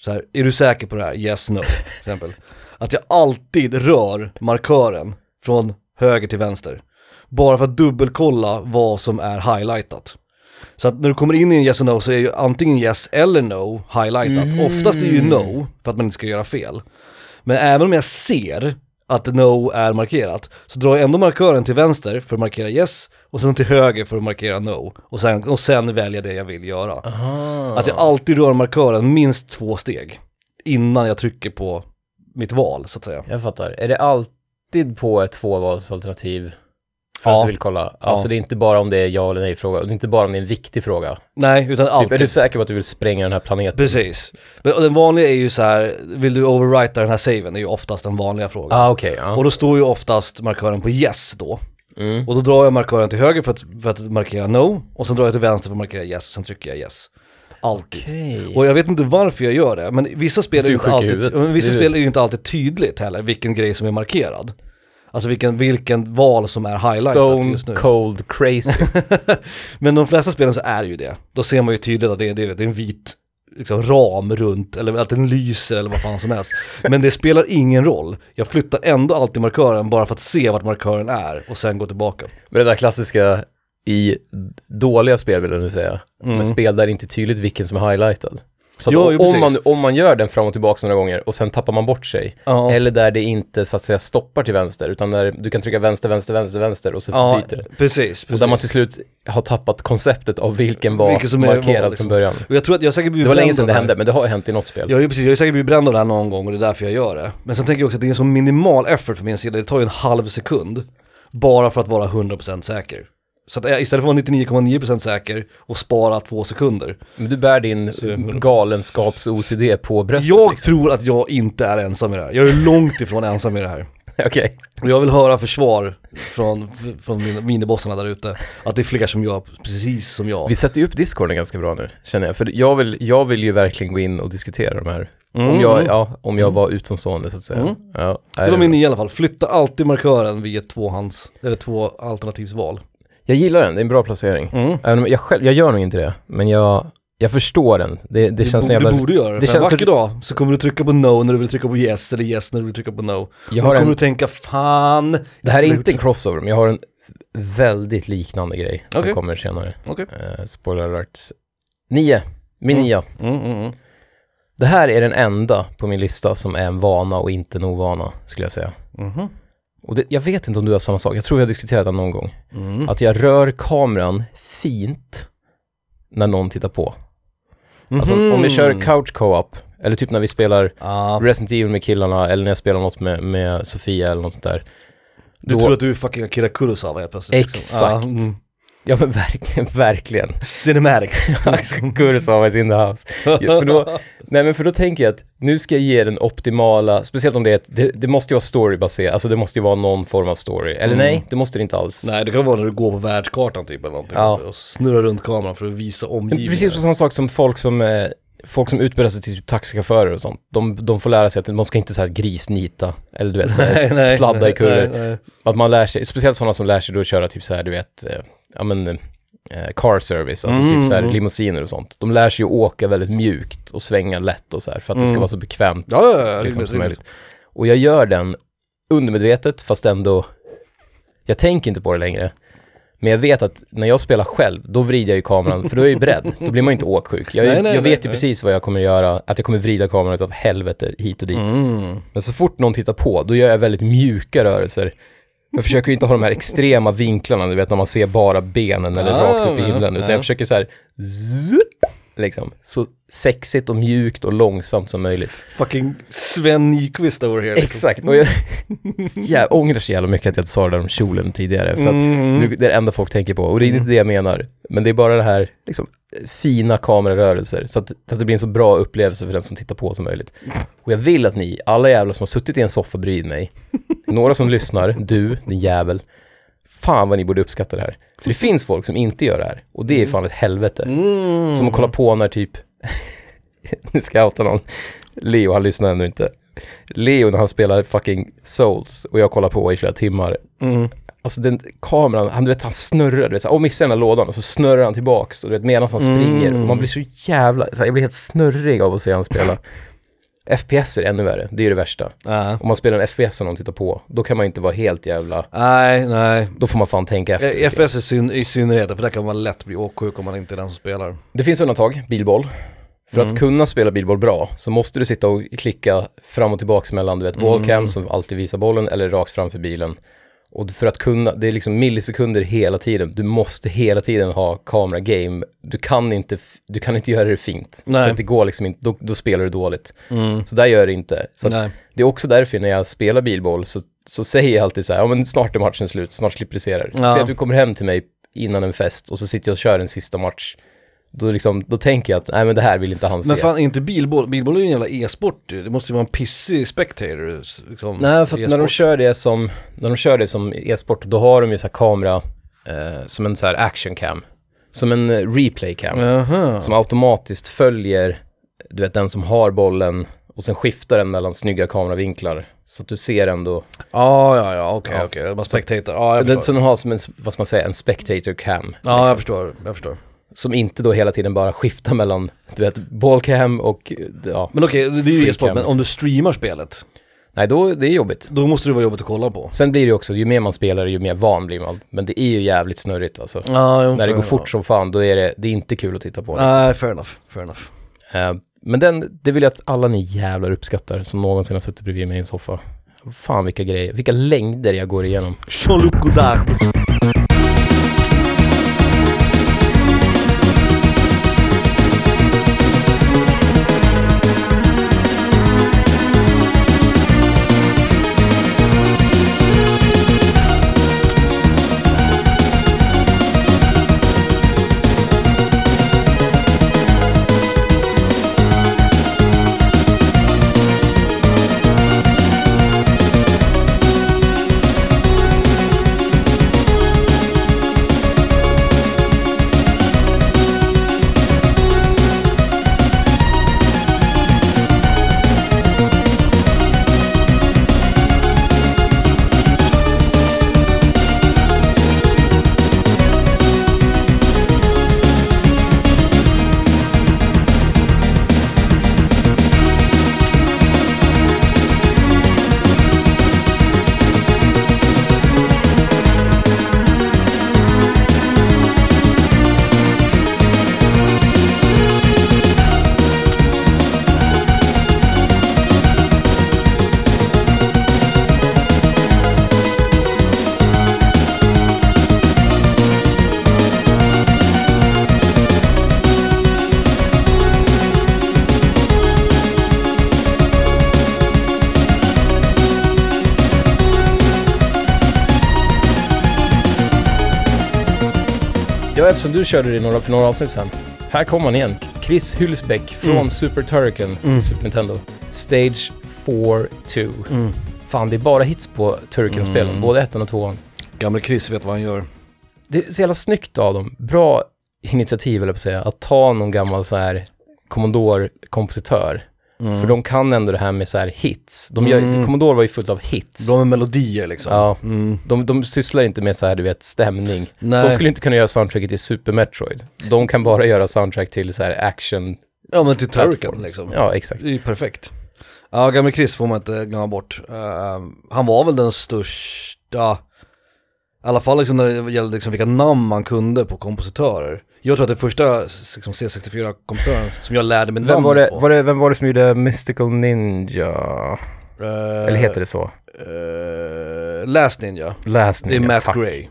Så här, är du säker på det här? Yes, no, till exempel. Att jag alltid rör markören från höger till vänster. Bara för att dubbelkolla vad som är highlightat. Så att när du kommer in i en yes och no så är ju antingen yes eller no highlightat. Mm. Oftast är ju no för att man inte ska göra fel. Men även om jag ser att no är markerat så drar jag ändå markören till vänster för att markera yes och sen till höger för att markera no. Och sen, och sen välja det jag vill göra. Aha. Att jag alltid rör markören minst två steg innan jag trycker på mitt val så att säga. Jag fattar. Är det alltid på ett tvåvalsalternativ? För Ja. att du vill kolla? Alltså det är inte bara om det är ja eller nej fråga, det är inte bara om det är en viktig fråga. Nej, utan Typ, alltid. är du säker på att du vill spränga den här planeten? Precis. Men, den vanliga är ju så här, vill du overwrita den här saven? är ju oftast den vanliga frågan. Ah, okej. ja. Och då står ju oftast markören på yes då. Mm. Och då drar jag markören till höger för att, för att markera no. Och sen drar jag till vänster för att markera yes, sen trycker jag yes. Alltid. Okej. Och jag vet inte varför jag gör det, men vissa spel är ju inte alltid, men vissa spel är ju inte alltid tydligt heller vilken grej som är markerad. Alltså vilken, vilken val som är highlightat Stone just nu. cold crazy. Men de flesta spelen så är det ju det. Då ser man ju tydligt att det är det är en vit liksom, ram runt, eller att den lyser eller vad fan som helst. Men det spelar ingen roll. Jag flyttar ändå alltid markören bara för att se vart markören är och sen gå tillbaka. Men det där klassiska i dåliga spel vill jag nu säga. Mm. Men spel där det inte är tydligt vilken som är highlightad. Så Jo, om, jo, om, precis. man, om man gör den fram och tillbaka några gånger och sen tappar man bort sig. Ja, Eller där det inte så att säga stoppar till vänster, utan där du kan trycka vänster, vänster, vänster, vänster och så ja byter det. precis. Och där man precis. till slut har tappat konceptet av vilken var Vilken som markerad var, liksom. från början. Och jag tror att jag säkert Det var länge sedan det hände, men det har ju hänt i något spel. Ju precis, jag har säkert blivit bränd av det här någon gång och det är därför jag gör det. Men sen tänker jag också att det är en så minimal effort från min sida, det tar ju en halv sekund. Bara för att vara 100% säker. Så att jag, istället för att vara 99,9% säker och spara två sekunder. Men du bär din galenskaps-OCD på bröstet Jag liksom. tror att jag inte är ensam i det här. Jag är långt ifrån ensam i det här. Okej. Och jag vill höra försvar från, från min- minibossarna där ute. Att det är fler som gör precis som jag. Vi sätter ju upp discorden ganska bra nu, känner jag. För jag vill, jag vill ju verkligen gå in och diskutera de här. Mm. Om jag, ja, om jag var utomstående så att säga. Mm. Ja, Det var min i alla fall. Flytta alltid markören vid ett tvåhands, eller två alternativsval. Jag gillar den, det är en bra placering. Mm. Även om jag själv, jag gör nog inte det, men jag, jag förstår den. Det, det Du, känns bo, som jävla... du borde göra det. det känns en så- vacker dag så kommer du trycka på no när du vill trycka på yes, eller yes när du vill trycka på no. Jag Då har kommer en, du tänka, fan. det här är inte en crossover, men jag har en väldigt liknande grej som Okej. kommer senare. Okej. Eh, spoiler alert. Nio, min Mm. nia. det. Mm, mm, mm. Det här är den enda på min lista som är en vana och inte en ovana, skulle jag säga. Mhm. Och det, jag vet inte om du har samma sak, jag tror vi har diskuterat det någon gång. Mm. Att jag rör kameran fint när någon tittar på. Alltså Mhm. om vi kör couch co-op, eller typ när vi spelar Ja, Resident Evil med killarna, eller när jag spelar något med, med Sofia eller något sånt där. du Då- tror att du är fucking Akira Kurosawa helt plötsligt. liksom. Exakt. Ja, mm. Ja men verkligen, verkligen. Cinematics. Kurosawa is in the house. Ja, för då, nej men för då tänker jag att nu ska jag ge den optimala, speciellt om det är ett, det, det måste ju vara storybaserat, alltså det måste ju vara någon form av story. Eller Mm. nej, det måste det inte alls. Nej, det kan vara när du går på världskartan typ eller någonting. Ja. Och snurrar runt kameran för att visa omgivningen. precis på samma sak som folk som, eh, folk som utbildar sig till typ taxichaufförer och sånt. De, de får lära sig att man ska inte så här grisnita, eller du vet så här, sladda i kurvor. Nej, nej. Att man lär sig, speciellt sådana som lär sig då att köra typ så här, du vet, eh, ja men, eh, car service, alltså Mm, typ så här mm. limousiner och sånt. De lär sig att åka väldigt mjukt och svänga lätt och så här, för att det ska Mm. vara så bekvämt Ja, ja, ja. liksom, som möjligt. Och jag gör den undermedvetet, fast ändå, jag tänker inte på det längre. Men jag vet att när jag spelar själv, då vrider jag ju kameran, för då är jag ju beredd. Då blir man ju inte åksjuk. Jag, ju- Nej, nej, jag nej, vet ju nej. precis vad jag kommer göra, att jag kommer vrida kameran utav helvete hit och dit. Mm. Men så fort någon tittar på, då gör jag väldigt mjuka rörelser. Jag försöker ju inte ha de här extrema vinklarna, du vet när man ser bara benen eller Ah, rakt upp i himlen, utan ja. jag försöker så här, zup, liksom. Så sexigt och mjukt och långsamt som möjligt. Fucking Sven Nyqvist over here. liksom. Exakt, och jag, jag ångrar så jävla mycket att jag inte sa det där om kjolen tidigare. För att Mm. nu, det är det enda folk tänker på, och det är inte det jag menar. Men det är bara det här, liksom, fina kamerarörelser, så att, att det blir en så bra upplevelse för den som tittar på som möjligt. Och jag vill att ni, alla jävlar som har suttit i en soffa bredvid mig, några som lyssnar, du, din jävel, fan vad ni borde uppskatta det här. För det finns folk som inte gör det här, och det är fan ett helvete. Mm. Som att kolla på när typ, nu ska jag outa någon, Leo, han lyssnar ännu inte. Leo när han spelar fucking Souls och jag kollar på i flera timmar. Mm. Alltså den kameran, han du vet han snurrar, du vet såhär, åh missar den här lådan och så snurrar han tillbaks och du vet medan han springer och man blir så jävla, så här, jag blir helt snurrig av att se han spela. FPS är ännu värre, det är ju det värsta. Ja. Om man spelar en FPS och någon tittar på, då kan man ju inte vara helt jävla, Nej, nej. då får man fan tänka efter. I FS i, syn i synnerhet, för där kan man lätt bli åksjuk om man inte är den som spelar. Det finns undantag, bilboll. För Mm. att kunna spela bilboll bra så måste du sitta och klicka fram och tillbaks mellan, du vet, Mm. ballcam som alltid visar bollen eller rakt framför bilen. Och för att kunna, det är liksom millisekunder hela tiden. Du måste hela tiden ha kamera game. Du kan inte, du kan inte göra det fint. Nej. För att det går liksom inte, då, då spelar du dåligt. Mm. Så där gör det inte. Så det är också därför när jag spelar bilboll så, så säger jag alltid så här, ja men snart är matchen slut, snart slipper du se det. Ja. Säg att du kommer hem till mig innan en fest och så sitter jag och kör en sista match. Då, liksom, då tänker jag att nej men det här vill inte han Men se. fan, är inte bilboll, bilboll är ju en jävla e-sport. Det måste ju vara en pissig spectator. Liksom, Nej, för att när de kör det som, när de kör det som e-sport, då har de ju så här kamera eh, som en så här action cam. Som en eh, replay cam. Jaha. Som automatiskt följer, du vet den som har bollen och sen skiftar den mellan snygga kameravinklar. Så att du ser ändå, Ja, ja, ja, okej, Ja. okej. Bara spectator. Ja, jag den, förstår. så den har som en, vad ska man säga, en spectator cam. Ja, jag liksom, förstår, jag förstår. Som inte då hela tiden bara skiftar mellan, du vet, ballcam och, ja. Men okej, det är ju e-sport, men om du streamar spelet, Nej, då, det är jobbigt. då måste det vara jobbigt att kolla på. Sen blir det ju också, ju mer man spelar, ju mer van blir man. Men det är ju jävligt snurrigt alltså. Ja, jo, När det går enough. fort som fan, då är det, det är inte kul att titta på. Liksom. Nej, fair enough, fair enough. Eh, men den, det vill jag att alla ni jävlar uppskattar som någonsin har suttit bredvid mig i en soffa. Fan vilka grejer, vilka längder jag går igenom. Jean-Luc Godard. Ja, eftersom du körde det några, för några avsnitt sedan. Här kommer han igen. Chris Hylsbeck från Mm. Super Turrican Mm. till Super Nintendo. Stage 4-2. Mm. Fan, det är bara hits på Turrican-spelen, Mm. både ettan och tvåan. Gamle Chris vet vad han gör. Det är så jävla snyggt av dem. Bra initiativ, eller på att säga. Att ta någon gammal så här Commodore-kompositör. Mm. För de kan ändå det här med så här hits. De gör, Mm. Commodore var ju fullt av hits. De är melodier liksom. Ja. Mm. De, de sysslar inte med så här, du vet, stämning. Nej. De skulle inte kunna göra soundtracket till Super Metroid. De kan bara göra soundtrack till så här action. Ja men till Turrican liksom. Ja, exakt. Det är ju perfekt. Ja, gamle Chris får man inte glömma bort. Eh, han var väl den största, i alla fall liksom när det gällde liksom vilka namn man kunde på kompositörer. Jag tror att det första liksom, C64-kompositören som jag lärde mig Vem var, det, på. var, det, vem var det som gjorde Mystical Ninja? Eller heter det så? Uh, Last Ninja. Last Det är Ninja, Matt tack. Gray.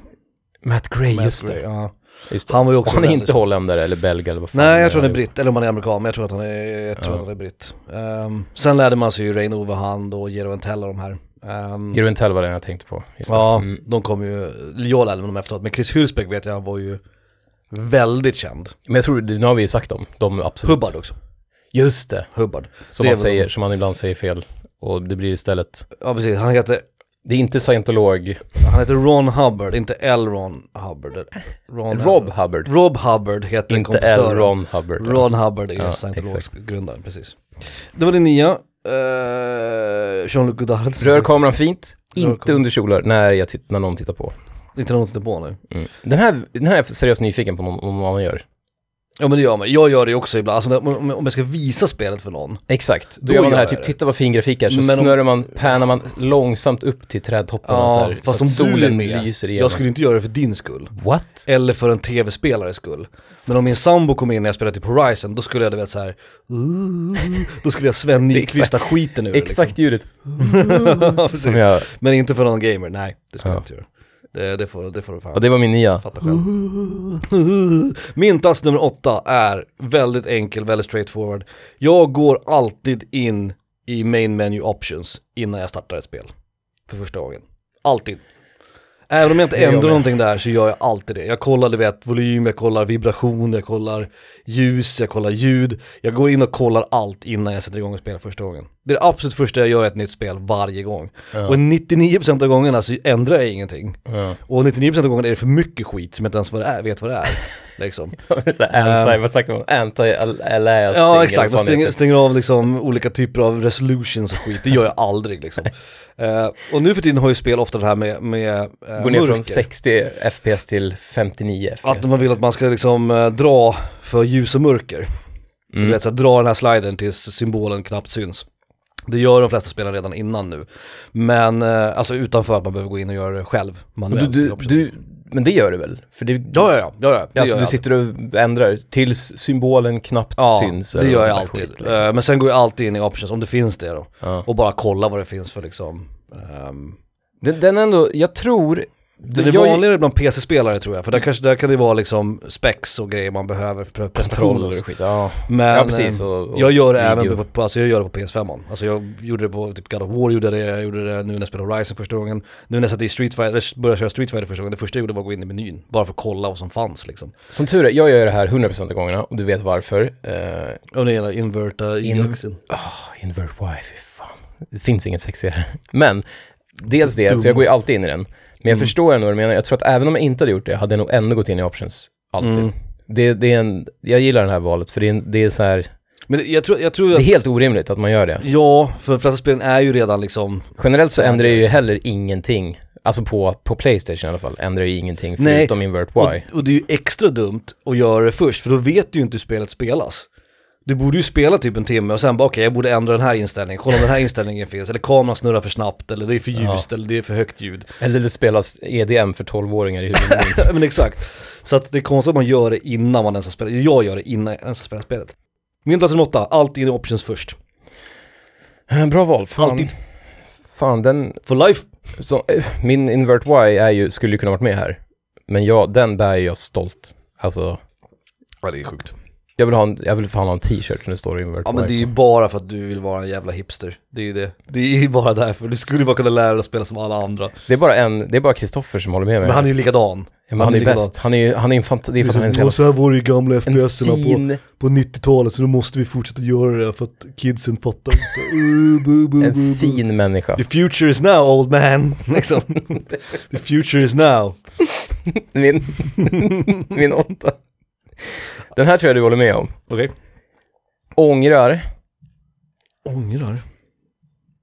Matt Gray, Matt just Gray, det. ja. Just det. Han var ju också han är inte holländare eller belg eller vad fan Nej jag tror han är britt, eller om han är amerikan, men jag tror att han är, jag tror Ja. att han är britt. Ehm, sen lärde man sig ju Rain Overhand och Jero Entell och de här. Um, Jeroen Tell var den jag tänkte på. Ja, Mm. de kom ju, jag lärde mig dem efteråt, men Chris Hülsbeck vet jag var ju väldigt känd. Men jag tror, nu har vi ju sagt dem, de absolut. Hubbard också, Just det, Hubbard. som Det man säger, de- som man ibland säger fel. Och det blir istället, Ja precis, han heter, det är inte scientolog, han heter Ron Hubbard, inte L. Ron Hubbard. Ron Rob Hubbard. Rob Hubbard heter Inte L. kompositören. Ron Hubbard. Ron Hubbard är Ja, scientologisk grundare, precis. Det var det nya. Uh, Jean-Luc Godard. Rör kameran fint, Rör inte under kjolar när, jag titt- när någon tittar på. Inte något på nu. Mm. Den, här, den här är jag seriöst nyfiken på om någon annan gör. Ja men det gör man, jag gör det också ibland, alltså om, om jag ska visa spelet för någon. Exakt, då, Då gör man det här, typ det. titta vad fin grafik är, så Men om- snurrar man, pannar man långsamt upp till trädtopparna Ja, så här, fast så att om du solen med, lyser igenom. Jag skulle inte göra det för din skull. What? Eller för en tv-spelares skull. Men om min sambo kom in när jag spelade typ Horizon, då skulle jag du vet såhär, då skulle jag Sven Nykvista skiten ur Exakt ljudet liksom. Precis. som jag, Men inte för någon gamer, nej det skulle Ja. jag inte göra. Det, det, får, det får du fan och det var min nya. fatta själv. Min plats nummer åtta är väldigt enkel, väldigt straightforward. Jag går alltid in i main menu options innan jag startar ett spel. För första gången. Alltid. Även om jag inte ändrar någonting där så gör jag alltid det. Jag kollar du vet volym, jag kollar vibration, jag kollar ljus, jag kollar ljud. Jag går in och kollar allt innan jag sätter igång och spelar första gången. Det är det absolut första jag gör i ett nytt spel varje gång. Ja. Och 99% av gångerna så ändrar jag ingenting. Ja. Och 99% av gångerna är det för mycket skit som jag inte ens vad det är, vet vad det är. Liksom. Här anti, vad snackar man? Anti-aliasing Ja exakt, man stänger, stänger av liksom olika typer av resolutions och skit, det gör jag aldrig liksom. Eh, och nu för tiden har ju spel ofta det här med, med uh, Går ner från 60 FPS till 59 FPS. Att man vill att man ska liksom eh, dra för ljus och mörker. Du Mm. vet så dra den här sliden tills symbolen knappt syns. Det gör de flesta spelare redan innan nu. Men eh, alltså utanför att man behöver gå in och göra det själv manuellt. du, du, du, men det gör du väl? För det, Ja, ja, ja, ja, ja det alltså du sitter och ändrar tills symbolen knappt Ja, syns. det eller gör jag alltid. skit, liksom. Eh, men sen går jag alltid in i options om det finns det då. Ja. Och bara kolla vad det finns för liksom. ehm, Den, den ändå, jag tror... det är jag, vanligare bland PC-spelare tror jag, för där, kanske, där kan det vara liksom specs och grejer man behöver för prestationer. Och skit, ja. Men ja precis. eh, Och, och jag gör det video. även på, alltså jag gör det på PS5 Alltså jag gjorde det på typ God of War gjorde det, jag gjorde det nu när jag spelade Horizon första gången. Nu när jag satte i Street Fighter, började köra Street Fighter första gången, det första jag gjorde var att gå in i menyn. Bara för att kolla vad som fanns liksom. Som tur är, jag gör det här 100% av gångerna och du vet varför. Uh, Och det gäller inverta In- in... oh, invert Y, fy fan. Det finns inget sexigare. Men, dels det, Dumt. så jag går ju alltid in i den. Men jag Mm. förstår ändå vad du menar. Jag tror att även om jag inte hade gjort det, hade jag nog ändå gått in i options. Alltid. Mm. Det, det är en, jag gillar det här valet, för det är, en, det är så här, Men jag tror, jag tror det är helt orimligt att man gör det. ja, för de flesta spelen är ju redan liksom Generellt så ändrar det ju heller ingenting, alltså på, på Playstation i alla fall, ändrar ju ingenting Nej. förutom invert Y. Och, och det är ju extra dumt att göra det först, för då vet du ju inte hur spelet spelas. Du borde ju spela typ en timme och sen bara okej, jag borde ändra den här inställningen, kolla om den här inställningen finns, eller kameran snurrar för snabbt, eller det är för Ja. ljust, eller det är för högt ljud. Eller det spelas EDM för 12-åringar i huvudet. Men exakt. Så att det är konstigt att man gör det innan man ens har spelat, jag gör det innan jag ens har spelat spelet. Min plats nummer åtta, alltid i options först. Bra val, fan. Alltid. Fan, den, For life. så, eh, min invert Y är ju, skulle ju kunna varit med här. Men jag, den bär jag stolt. Alltså, Ja det är sjukt. Jag vill ha en, jag vill fan ha en t-shirt när det står invert Ja men det är ju bara för att du vill vara en jävla hipster. Det är ju det. Det är ju bara därför. Du skulle ju bara kunna lära dig att spela som alla andra. det är bara en, det är bara Kristoffer som håller med mig. Men han är ju likadan. Ja, men han, är likadan. bäst. Han är ju, han är en fant- det är för att han är så så här var det i gamla FPS-erna på, fin, på 90-talet så då måste vi fortsätta göra det för att kidsen fattar inte. Uh, bu, bu, bu, en bu. fin människa. The future is now old man. Liksom. The future is now. Min, min åtta. Den här tror jag du håller med om. Okej. Ångrar, Ångrar?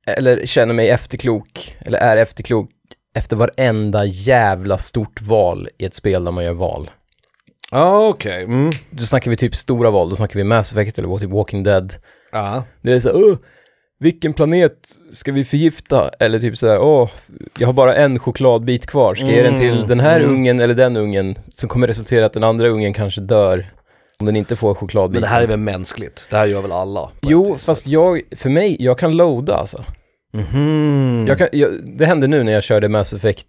eller känner mig efterklok, eller är efterklok efter varenda jävla stort val i ett spel där man gör val. Ja okej. Mm. Då snackar vi typ stora val, då snackar vi Mass Effect eller typ Walking Dead. Ja. Det är såhär, åh, vilken planet ska vi förgifta? Eller typ såhär, åh, jag har bara en chokladbit kvar, ska jag ge den till Mm, den här mm. ungen eller den ungen? Som kommer resultera i att den andra ungen kanske dör om den inte får chokladbiten. Men det här är väl mänskligt? Det här gör väl alla? Jo, fast jag, för mig, jag kan loada alltså. Mhm. Jag kan, jag, det hände nu när jag körde Mass Effect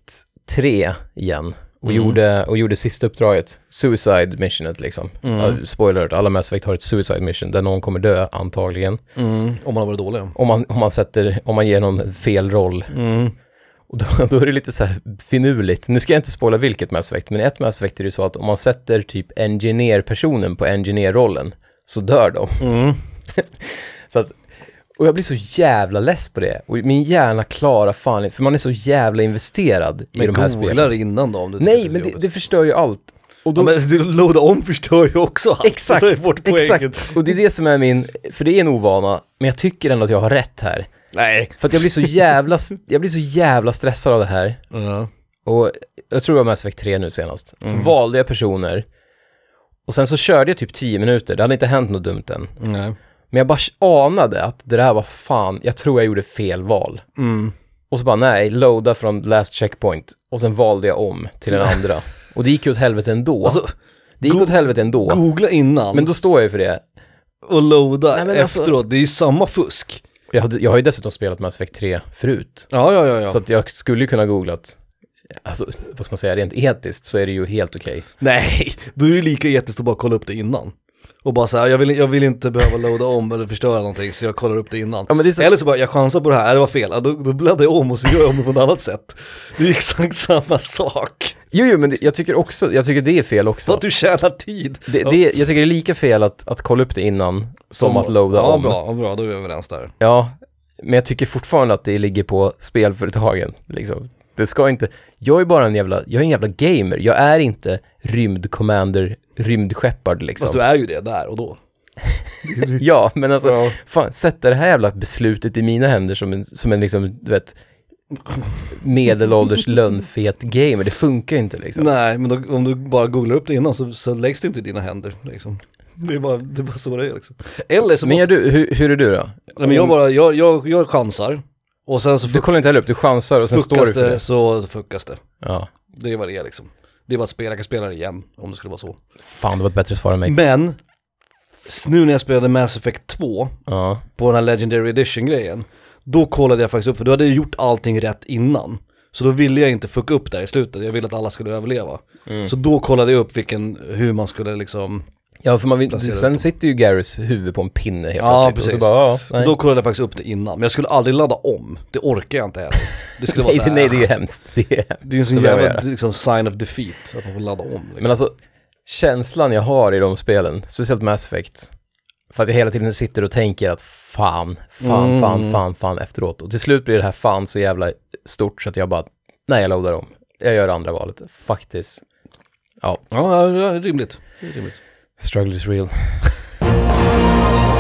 3 igen och, gjorde, och gjorde sista uppdraget, Suicide Missionet liksom. Ja, spoiler alert, alla Mass Effect har ett Suicide Mission där någon kommer dö antagligen. Mm. Om man har varit dålig. Om man, om man sätter, om man ger någon fel roll. Och då, då är det lite så här finurligt. Nu ska jag inte spoila vilket Mass Effect, men i ett Mass Effect är det så att om man sätter typ engineer-personen på engineer-rollen så dör de. Mm. Så att, och jag blir så jävla less på det. Och min hjärna klarar fan för man är så jävla investerad i Men de här spelen. det innan då om du Nej, men det, jobbigt. det förstör ju allt. Och då, Ja, men du loada om förstör ju också allt. exakt, Det exakt. Och det är det som är min, för det är en ovana, men jag tycker ändå att jag har rätt här. Nej. För att jag blir så jävla, jag blir så jävla stressad av det här. Ja. Och jag tror det var Mass Effect 3 nu senast. Så Mm. valde jag personer. Och sen så körde jag typ 10 minuter, det hade inte hänt något dumt än. Nej. Men jag bara anade att det där var fan, jag tror jag gjorde fel val. Mm. Och så bara nej, loada från last checkpoint. Och sen valde jag om till den andra. Och det gick ju åt helvete ändå. Alltså, det gick åt helvete ändå. googla innan Men då står jag ju för det. och loada alltså- efteråt. Det är ju samma fusk. Jag, hade, jag har ju dessutom spelat Mass Effect 3 förut. Ja, ja, ja. ja. Så att jag skulle ju kunna googlat. Alltså, vad ska man säga, rent etiskt så är det ju helt okej. Nej, då är det ju lika etiskt att bara kolla upp det innan. Och bara säga, jag vill, jag vill inte behöva loada om eller förstöra någonting så jag kollar upp det innan. Ja, men det så- Eller så bara, jag chansar på det här, det var fel, ja, då, då bläddrar jag om och så gör jag om det på ett annat sätt. Det är exakt samma sak. Jo, jo, men det, jag tycker också, jag tycker det är fel Så också. att du tjänar tid. Det, det, jag tycker det är lika fel att, att kolla upp det innan som, att loada ja, om. bra, ja, bra, då är vi överens där. Ja, men jag tycker fortfarande att det ligger på spelföretagen. Liksom. Det ska inte, jag är bara en jävla, jag är en jävla gamer. Jag är inte rymdcommander, rymdskeppard liksom. Fast du är ju det där och då. Ja, men alltså, Ja. fan, sätta det här jävla beslutet i mina händer som en, som en liksom, du vet, medelålders lönnfet gamer. Det funkar ju inte liksom. Nej, men då, om du bara googlar upp det innan så, så läggs det inte i dina händer liksom. Det är bara, det är bara så det är liksom. Eller så Men gör du, hur, hur är du då? nej, men jag bara, jag, jag, jag chansar. Och sen så Du kollar inte heller upp, du chansar och sen står du för det så fuckas det. Ja. Det vad det liksom. Det bara att spela, jag kan spela det igen om det skulle vara så. Fan, det var ett bättre svar än mig. Men, nu när jag spelade Mass Effect 2 Ja. på den här Legendary Edition grejen, då kollade jag faktiskt upp, för du hade gjort allting rätt innan. Så då ville jag inte fucka upp där i slutet, jag ville att alla skulle överleva. Mm. Så då kollade jag upp vilken, hur man skulle liksom, Ja, för man vill, Placera sen sitter ju Garys huvud på en pinne helt Ja, plötsligt. Och så precis. bara, ja, nej. då kollade jag faktiskt upp det innan. Men jag skulle aldrig ladda om, det orkar jag inte heller. Det skulle vara nej, så det, här, nej, det är hemskt. Det är, det är en sån Det behöver jag jävla göra. liksom, sign of defeat, att man får ladda om. Liksom. Men alltså, känslan jag har i de spelen, speciellt Mass Effect, för att jag hela tiden sitter och tänker att fan, fan, Mm. fan, fan, fan efteråt. Och till slut blir det här fan så jävla stort så att jag bara, nej jag loadar om. Jag gör det andra valet, faktiskt. Ja, Ja, ja, ja, rimligt. Det är rimligt. Struggle is real.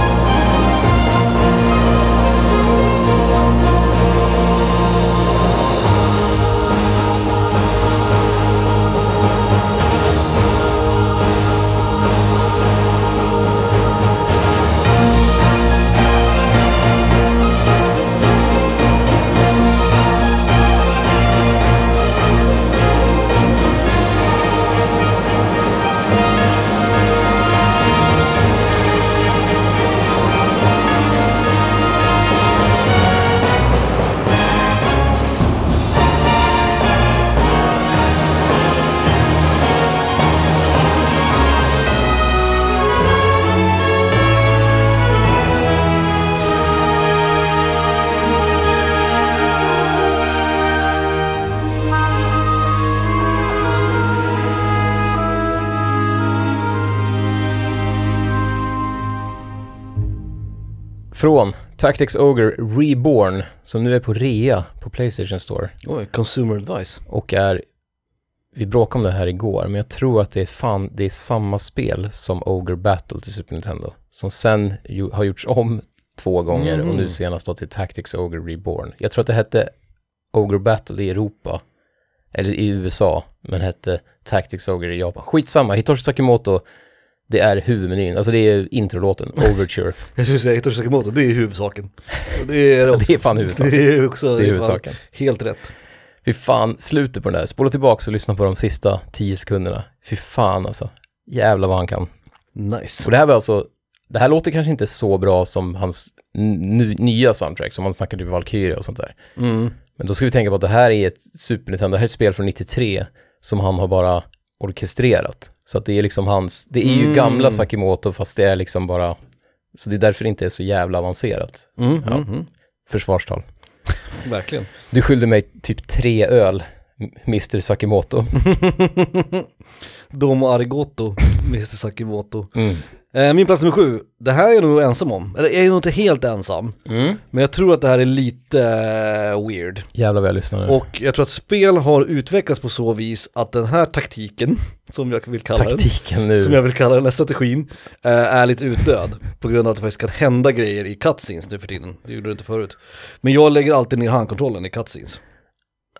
Från Tactics Ogre Reborn, som nu är på rea på Playstation Store. Oj, consumer advice. och är, vi bråkade om det här igår, men jag tror att det är fan, det är samma spel som Ogre Battle till Super Nintendo, som sen ju, har gjorts om två gånger och nu Mm. senast då till Tactics Ogre Reborn. Jag tror att det hette Ogre Battle i Europa, eller i USA, men hette Tactics Ogre i Japan. Skitsamma, Hitoshi Sakimoto, det är huvudmenyn, alltså det är introlåten, Overture. Jag skulle säga Hitoshi Sakamoto, det är huvudsaken. Det är det det är fan huvudsaken. Det är också, Det är huvudsaken. Helt rätt. Fy fan, slutet på den där. Spola tillbaka och lyssna på de sista tio sekunderna. Fy fan alltså. Jävlar vad han kan. Nice. Och det här var alltså, det här låter kanske inte så bra som hans nya soundtrack, som han snackade om Valkyria och sånt där. Mm. Men då ska vi tänka på att det här är ett Super Nintendo, det här är ett spel från 93, som han har bara orkestrerat. Så att det är liksom hans, det är ju Mm. gamla Sakimoto fast det är liksom bara, så det är därför det inte är så jävla avancerat. Mm, Ja. mm, mm. Försvarstal. Verkligen. Du skyllde mig typ tre öl, Mr Sakimoto. Domo Arigoto, Mr Sakimoto. Eh, min plats nummer sju, det här är jag nog ensam om. Eller jag är nog inte helt ensam. Mm. Men jag tror att det här är lite eh, weird. Jävlar vad jag lyssnar nu. Och jag tror att spel har utvecklats på så vis att den här taktiken, som jag vill kalla den, Taktiken nu. som jag vill kalla den här strategin, eh, är lite utdöd. På grund av att det faktiskt kan hända grejer i cutscenes nu för tiden. Det gjorde det inte förut. Men jag lägger alltid ner handkontrollen i cutscenes.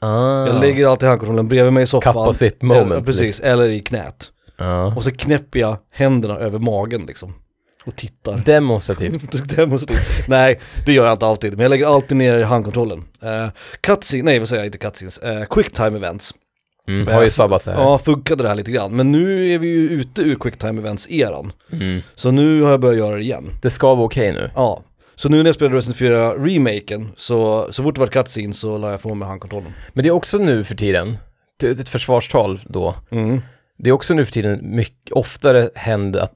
ah. Jag lägger alltid handkontrollen bredvid mig i soffan. Kappa sitt moment. Eller, precis, liksom. eller i knät. Ja. Och så knäpper jag händerna över magen liksom. Och tittar. Demonstrativt. Demonstrativt. Nej, det gör jag inte alltid. Men jag lägger alltid ner handkontrollen. Uh, cutscene, nej vad säger jag, inte cutscenes. Uh, quicktime events. Mm. Har ju sabbat det här. Ja, funkade det här lite grann. Men nu är vi ju ute ur quicktime events-eran. Mm. Så nu har jag börjat göra det igen. Det ska vara okej nu. Ja. Så nu när jag spelade Resident 4 remaken, så, så fort det var cutscene så la jag ifrån mig handkontrollen. Men det är också nu för tiden, det är ett försvarstal då, Mm. Det är också nu för tiden mycket oftare händer att,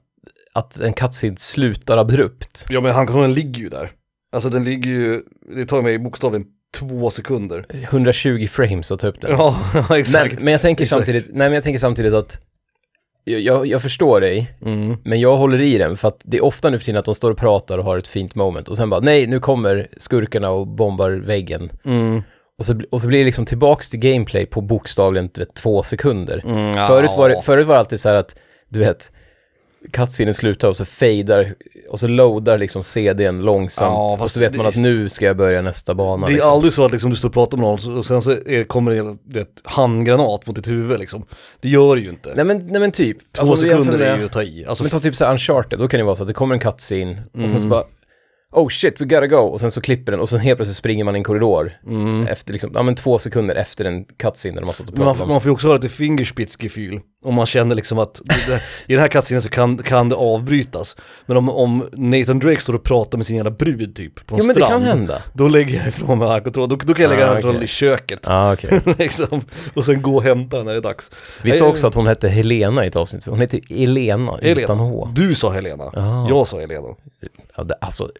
att en cutscene slutar abrupt. Ja men handkontrollen ligger ju där. Alltså den ligger ju, det tar mig bokstavligen två sekunder. 120 frames att ta upp den. Ja, exakt. men, men jag tänker Exakt. samtidigt, nej men jag tänker samtidigt att jag, jag, jag förstår dig, Mm. men jag håller i den för att det är ofta nu för tiden att de står och pratar och har ett fint moment och sen bara nej, nu kommer skurkarna och bombar väggen. Mm. Och så, och så blir det liksom tillbaks till gameplay på bokstavligen vet, två sekunder. Mm, ja. Förut, var det, förut var det alltid så här att, du vet, cutscenen slutar och så fejdar, och så loadar liksom CDn långsamt. Ja, och så vet man att nu ska jag börja nästa bana. Det är liksom. aldrig så att liksom, du står och pratar med någon och sen så är, kommer det en handgranat mot ditt huvud liksom. Det gör det ju inte. Nej men, nej men typ. Två Alltså, sekunder är ju att ta i. Alltså, Men ta typ så här Uncharted, då kan det vara så att det kommer en cutscene och sen så Mm. bara Oh shit, we gotta go! Och sen så klipper den och sen helt plötsligt springer man i en korridor mm. efter liksom, ja men två sekunder efter en cutscene där de har stått och man, pratat får- om. man får ju också ha lite fingerspitzgefühl. Om man känner liksom att det, det, i den här cutscenen så kan, kan det avbrytas. Men om, om Nathan Drake står och pratar med sin jävla brud typ på en Jo men det strand. kan hända. Då lägger jag ifrån mig handkontrollen. Då, då kan jag lägga Ah, handkontrollen okej. i köket. Ja okej. liksom. Och sen gå och hämta den när det är dags. Vi sa Nej, också att hon hette Helena i ett avsnitt, hon heter Elena, Helena. utan H. Du sa Helena. Ah. Jag sa Helena. Ja, det, alltså,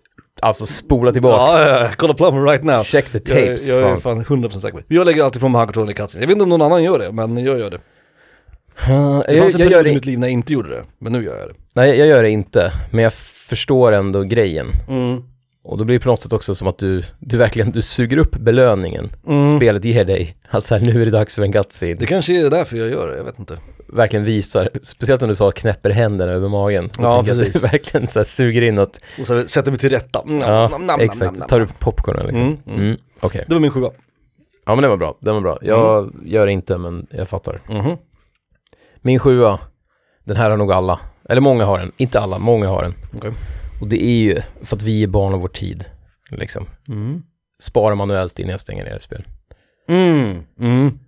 alltså spola tillbaks. Ja, ja, kolla plumber right now. Check the Jag, tapes. jag är fan. fan 100% säker på det. Jag lägger alltid från mig handkontrollen i cutscene. Jag vet inte om någon annan gör det, men jag gör det. Uh, Det jag, fanns en jag, period i mitt liv när jag inte gjorde det, men nu gör jag det. nej, jag gör det inte, men jag förstår ändå grejen. Mm. Och då blir det på något sätt också som att du, du verkligen, du suger upp belöningen Mm. spelet ger dig. Alltså här, nu är det dags för en cutscene. Det kanske är därför jag gör det, jag vet inte. Verkligen visar, speciellt om du sa knäpper händerna över magen. Ja, jag att precis. du verkligen så här suger in något. Och så sätter vi till rätta. Mm, Ja, nam, nam, exakt. nam, Tar upp popcornen liksom. Mm, Mm, mm. Okej. Det var min sjua. Ja men det var bra, den var bra. Jag gör det inte men jag fattar. Mhm. Min sjua, den här har nog alla. Eller många har den, inte alla, många har den. Okej. Och det är ju för att vi är barn av vår tid. Liksom. Mm. Spara manuellt innan jag stänger ner ett spel. Mm. Mm.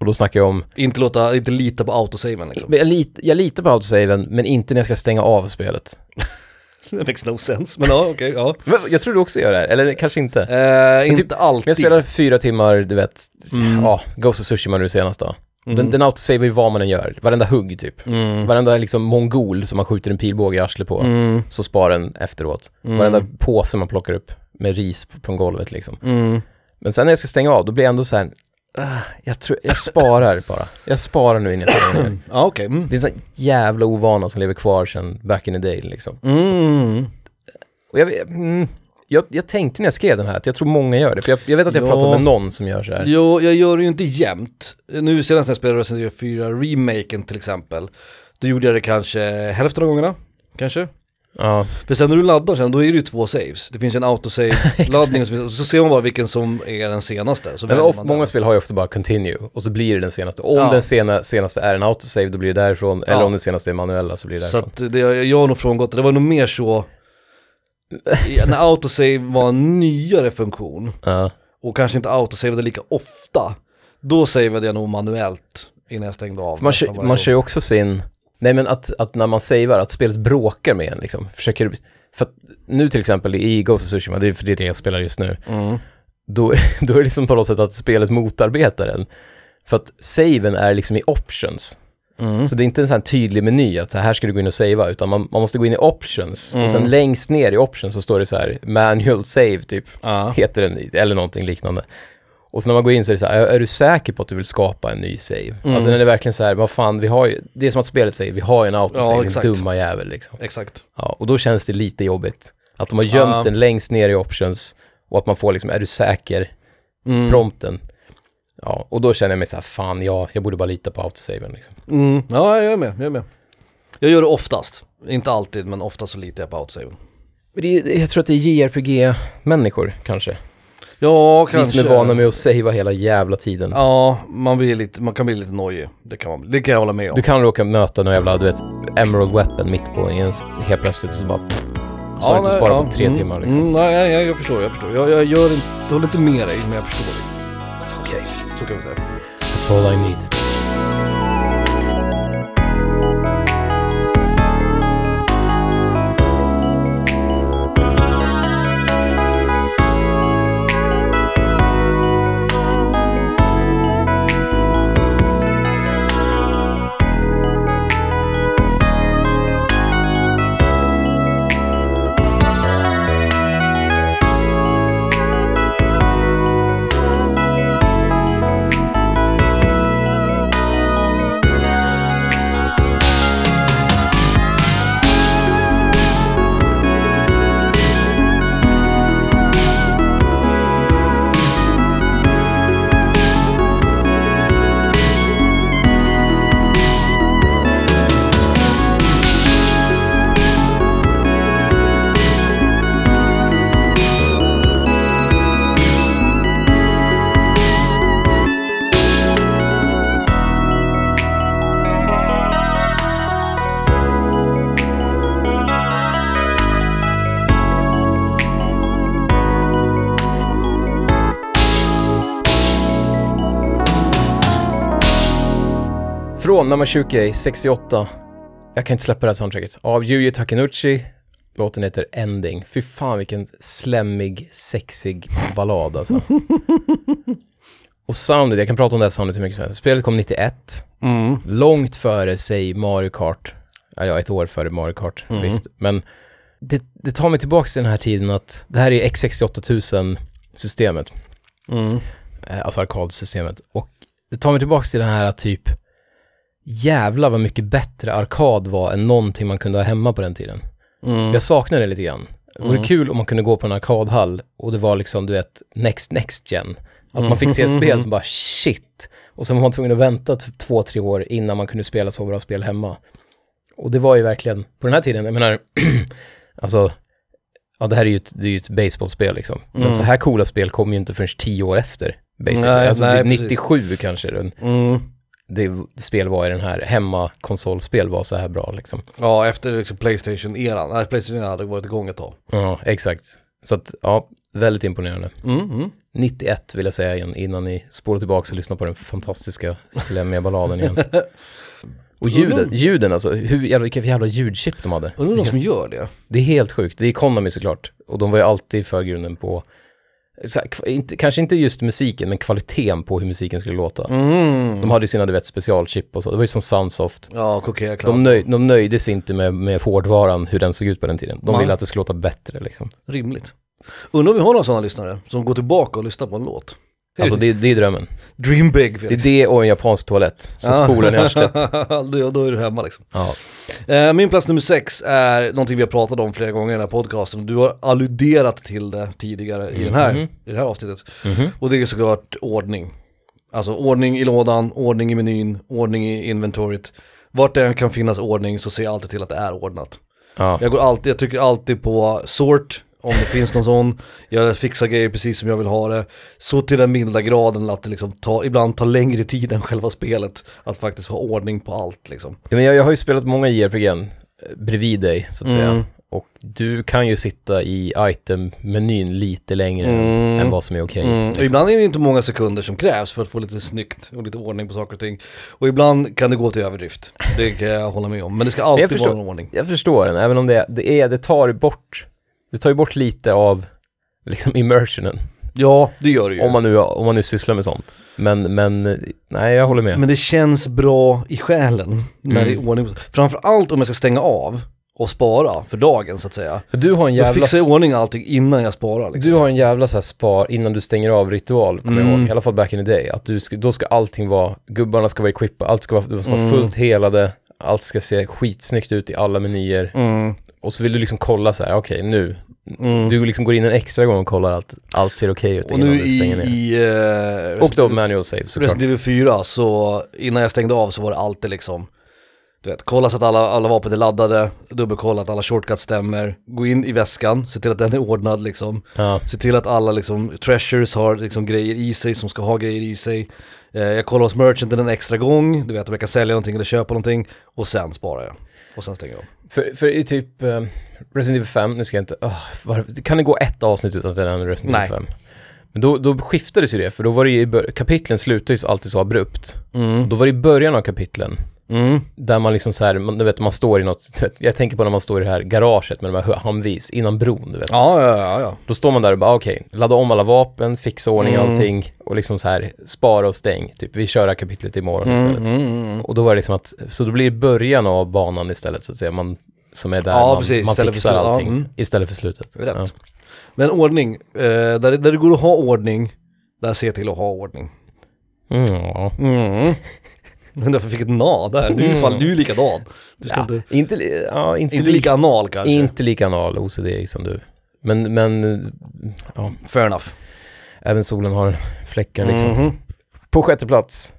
Och då snackar jag om, Inte låta, inte lita på autosaven liksom. jag, lit, jag litar på autosaven men inte när jag ska stänga av spelet. Det makes no sense, men ja okej, ja. Men jag tror du också gör det här, eller kanske inte. Eh, inte typ- alltid. Jag spelar fyra timmar, du vet, Mm. ja, Ghost of Tsushima nu senast då. Mm. Den, den autosavar ju vad man än gör, varenda hugg typ. Mm. Varenda liksom mongol som man skjuter en pilbåge i arslet på, Mm. så sparar den efteråt. Mm. Varenda påse man plockar upp med ris från golvet liksom. Mm. Men sen när jag ska stänga av, då blir jag ändå så här, ah, jag tror, jag sparar bara. Jag sparar nu innan jag stänger. Ja okej. Mm. Det är en sån jävla ovana som lever kvar sedan back in the day liksom. Mm. Och jag, mm, jag, jag tänkte när jag skrev den här att jag tror många gör det, för jag, jag vet att jag Ja. pratat med någon som gör så här. Jo, jag gör det ju inte jämt. Nu senast när jag spelade Resident Evil 4 remaken till exempel, då gjorde jag det kanske hälften av gångerna, kanske. Ja, För sen när du laddar sen, då är det ju två saves. Det finns ju en autosave-laddning och så, så ser man bara vilken som är den senaste. Så men väljer of, man många spel har ju ofta bara continue och så blir det den senaste. Om Ja. den sena, senaste är en autosave då blir det därifrån, eller Ja. om den senaste är manuella så blir det Så därifrån. att det, jag, har nog frångått det, det var nog mer så när autosave var en nyare funktion Ja. och kanske inte autosavade lika ofta, då savade jag nog manuellt innan jag stängde av. Man, varje man kör ju också sin, nej men att, att när man savear, att spelet bråkar med en liksom. Försöker, för att nu till exempel i Ghost of Tsushima, det är för det är det jag spelar just nu, Mm. då, då är det liksom på något sätt att spelet motarbetar en. För att saven är liksom i options. Mm. Så det är inte en sån tydlig meny att så här ska du gå in och savea, utan man, man måste gå in i options. Mm. Och sen längst ner i options så står det så här manual save typ, Ja. heter den, eller någonting liknande. Och så när man går in så är det så här, är, du säker på att du vill skapa en ny save? Mm. Alltså den är verkligen så här, vad fan, vi har ju, det är som att spelet säger, vi har ju en autosave, Ja, din dumma jävel liksom. Exakt. Ja, och då känns det lite jobbigt. Att de har gömt Ja. den längst ner i options och att man får liksom, är du säker? Mm. Prompten. Ja, och då känner jag mig så här, fan ja, jag borde bara lita på autosaven liksom. Mm. Ja, jag är med, jag är med. Jag gör det oftast. Inte alltid, men oftast så litar jag på autosaven. Men det är, jag tror att det är JRPG-människor kanske. Ja, Vi kanske. som är vana med att savea hela jävla tiden. Ja, man, blir lite, man kan bli lite nojig. Det kan, man, det kan jag hålla med om. Du kan råka möta någon jävla, du vet, Emerald Weapon mitt på en, helt plötsligt så bara pff, så har du inte sparat ja, på tre mm, timmar liksom. Mm, nej, jag, jag förstår, jag förstår. Jag, jag gör inte, jag håller inte med dig, men jag förstår dig. That's all I need. Från Namashuke 68. Jag kan inte släppa det här soundtracket. Av Yuji Takenuchi. Låten heter Ending. Fy fan vilken slemmig, sexig ballad alltså. Och soundet, jag kan prata om det här soundet hur mycket som helst. Spelet kom 91. Mm. Långt före, säg Mario Kart. Ja, ja, ett år före Mario Kart, Mm. visst. Men det, det tar mig tillbaka till den här tiden att det här är X68000-systemet. Mm. Eh, alltså arkadsystemet. Och det tar mig tillbaka till den här typ jävla vad mycket bättre arkad var än någonting man kunde ha hemma på den tiden. Mm. Jag saknar det lite grann. Det vore Mm. kul om man kunde gå på en arkadhall och det var liksom, du vet, next, next gen. Att man fick se ett spel som bara shit. Och sen var man tvungen att vänta typ två, tre år innan man kunde spela så bra spel hemma. Och det var ju verkligen, på den här tiden, jag menar, alltså, ja det här är ju ett, det är ju ett baseballspel liksom. Men Mm. så här coola spel kommer ju inte förrän tio år efter. Basically. Nej, alltså nej, typ precis. 97 kanske det, Mm. Det spel var i den här, hemma-konsolspel var så här bra liksom. Ja, efter liksom Playstation-eran. Nej, Playstation-eran hade varit igång ett tag. Ja, exakt. Så att, ja, väldigt imponerande. Mm. Mm. 91 vill jag säga igen, innan ni spolar tillbaka och lyssnar på den fantastiska slemmiga balladen igen. Och ljuden, ljuden alltså, hur jävla, vilka jävla ljudchip de hade. Undrar någon som gör det? Det är helt sjukt. Det är Konami såklart. Och de var ju alltid i förgrunden på, här, inte, kanske inte just musiken, men kvaliteten på hur musiken skulle låta. Mm. De hade ju sina, du vet, specialchip och så. Det var ju som Sunsoft. Ja, klart. De, nöj, de nöjde sig inte med, med hårdvaran, hur den såg ut på den tiden. De Nej. ville att det skulle låta bättre liksom. Rimligt. Undrar om vi har några sådana lyssnare som går tillbaka och lyssnar på en låt. Alltså det, det är drömmen. Dream big Det är det och en japansk toalett. Så spolar ni arslet. då, då är du hemma liksom. Ja. Eh, min plats nummer sex är någonting vi har pratat om flera gånger i den här podcasten. Du har alluderat till det tidigare i, den här, Mhm. i det här avsnittet. Mhm. Och det är såklart ordning. Alltså ordning i lådan, ordning i menyn, ordning i inventoriet. Vart det än kan finnas ordning så ser jag alltid till att det är ordnat. Ja. Jag går alltid, jag tycker alltid på sort, om det finns någon sån. Jag fixar grejer precis som jag vill ha det. Så till den milda graden att det liksom tar, ibland tar längre tid än själva spelet. Att faktiskt ha ordning på allt liksom. Ja, Men jag, jag har ju spelat många JRPG eh, bredvid dig, så att säga. Mm. Och du kan ju sitta i item-menyn lite längre Mm. än vad som är okej. Mm. Och liksom. ibland är det inte många sekunder som krävs för att få lite snyggt och lite ordning på saker och ting. Och ibland kan det gå till överdrift. Det kan jag hålla med om. Men det ska alltid förstår. vara en ordning. Jag förstår den, även om det, det är, det tar bort, det tar ju bort lite av liksom immersionen. Ja, det gör det ju. Om man nu, om man nu sysslar med sånt. Men, men nej jag håller med. Men det känns bra i själen när det Mm. är ordning. Framförallt om jag ska stänga av och spara för dagen så att säga. Du har en Då jävla, fixar jag i ordning allting innan jag sparar liksom. du har en jävla så här spar innan du stänger av ritual, kommer jag Mm. ihåg. I alla fall back in the day. Att du ska, då ska allting vara, gubbarna ska vara equippade, allt ska vara, ska vara Mm. fullt helade, allt ska se skitsnyggt ut i alla menyer. Mm. Och så vill du liksom kolla så här, okej nu, Mm. du liksom går in en extra gång och kollar att allt ser okej ut och innan du stänger ner. i uh, och då manual save såklart. Resident Evil 4 så innan jag stängde av så var det alltid liksom du vet, kolla så att alla, alla vapen är laddade, dubbelkolla att alla shortcuts stämmer, gå in i väskan, se till att den är ordnad liksom, Ja. se till att alla liksom treasures har liksom grejer i sig som ska ha grejer i sig. Eh, jag kollar hos merchanten en extra gång, du vet om jag kan sälja någonting eller köpa någonting och sen sparar jag. Och sen stänger jag av. För, för i typ eh, Resident Evil 5, nu ska jag inte, oh, var, kan det gå ett avsnitt utan att är en Resident. Evil 5? Men då, då skiftades ju det, för då var det ju, kapitlen så alltid så abrupt. Mm. Då var det i början av kapitlen, Mm. där man liksom så här, man, du vet man står i något, vet, jag tänker på när man står i det här garaget med de här Humvees, innan bron du vet. Ja, ja, ja, ja. Då står man där och bara okej, ladda om alla vapen, fixa ordning Mm. allting och liksom så här spara och stäng. Typ vi kör det här kapitlet imorgon istället. Mm, mm, mm. Och då var det liksom att, så då blir det början av banan istället så att säga, man, som är där Ja, man, precis, man fixar slut- ja, allting mm. istället för slutet. Rätt. Ja. Men ordning, eh, där, där det går att ha ordning, där ser jag till att ha ordning. Mm. Mm. Men därför fick ett na där, du Mm. fan, du är likadan. Du ska Ja, inte, inte, ja, inte, inte lika anal kanske. inte lika anal OCD som du. Men, men, ja, Fair enough. även solen har fläckar liksom. Mhm. På sjätte plats,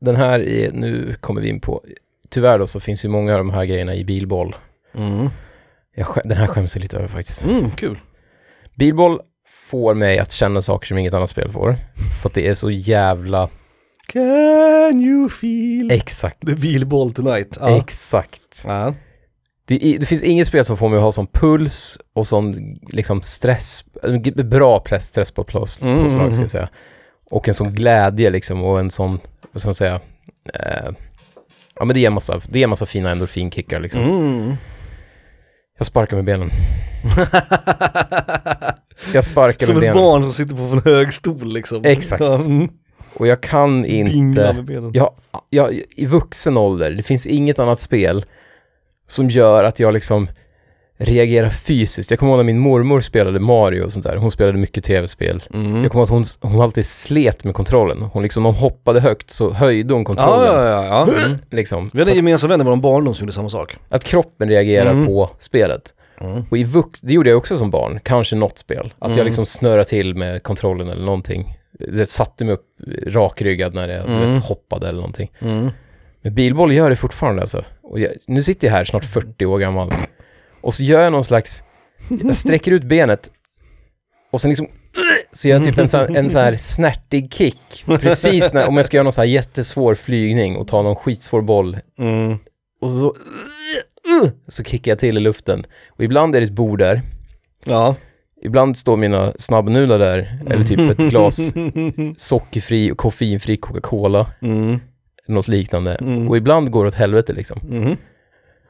den här är, nu kommer vi in på, tyvärr då så finns ju många av de här grejerna i bilboll. Mm. Jag, den här skäms jag lite över faktiskt. Mm, kul. Bilboll får mig att känna saker som inget annat spel får. För att det är så jävla, Can you feel exakt. the bilball tonight? Ja. Exakt. ja. Det, det finns inget spel som får mig att ha sån puls och sån liksom stress, en g- bra press, stress på plås, Mm, påslag mm, ska mm. jag säga. Och en sån glädje liksom och en sån, vad ska man säga, eh, ja men det ger massa, det ger massa fina endorfinkickar liksom. Mm. Jag sparkar med benen. Jag sparkar Som med ett benen. barn som sitter på en hög stol liksom. Exakt. Mm. Och jag kan Dingla inte, med benen. jag, jag, i vuxen ålder, det finns inget annat spel som gör att jag liksom reagerar fysiskt. Jag kommer ihåg när min mormor spelade Mario och sånt där. Hon spelade mycket tv-spel. Mm. Jag kommer ihåg att hon, hon alltid slet med kontrollen. Hon liksom, om hon hoppade högt så höjde hon kontrollen. Ja, ja, ja. ja. Mm. Liksom. Vi hade Så en gemensam vän i vår barndom som gjorde samma sak. att kroppen reagerar Mm. på spelet. Mm. Och i vux, det gjorde jag också som barn, kanske något spel. Att Mm. jag liksom snurrade till med kontrollen eller någonting. Det satte mig upp rakryggad när jag Mm. vet, hoppade eller någonting. Mm. Men bilboll gör det fortfarande alltså. Och jag, nu sitter jag här snart 40 år gammal. Och så gör jag någon slags, jag sträcker ut benet och sen liksom så gör jag typ en sån, en sån här snärtig kick. Precis när, om jag ska göra någon sån här jättesvår flygning och ta någon skitsvår boll. Mm. Och så, så kickar jag till i luften. Och ibland är det ett bord där. Ja. Ibland står mina snabbnudlar där. Eller typ ett glas sockerfri och koffeinfri Coca-Cola. Mm. Något liknande. Mm. Och ibland går det åt helvete liksom. Mm.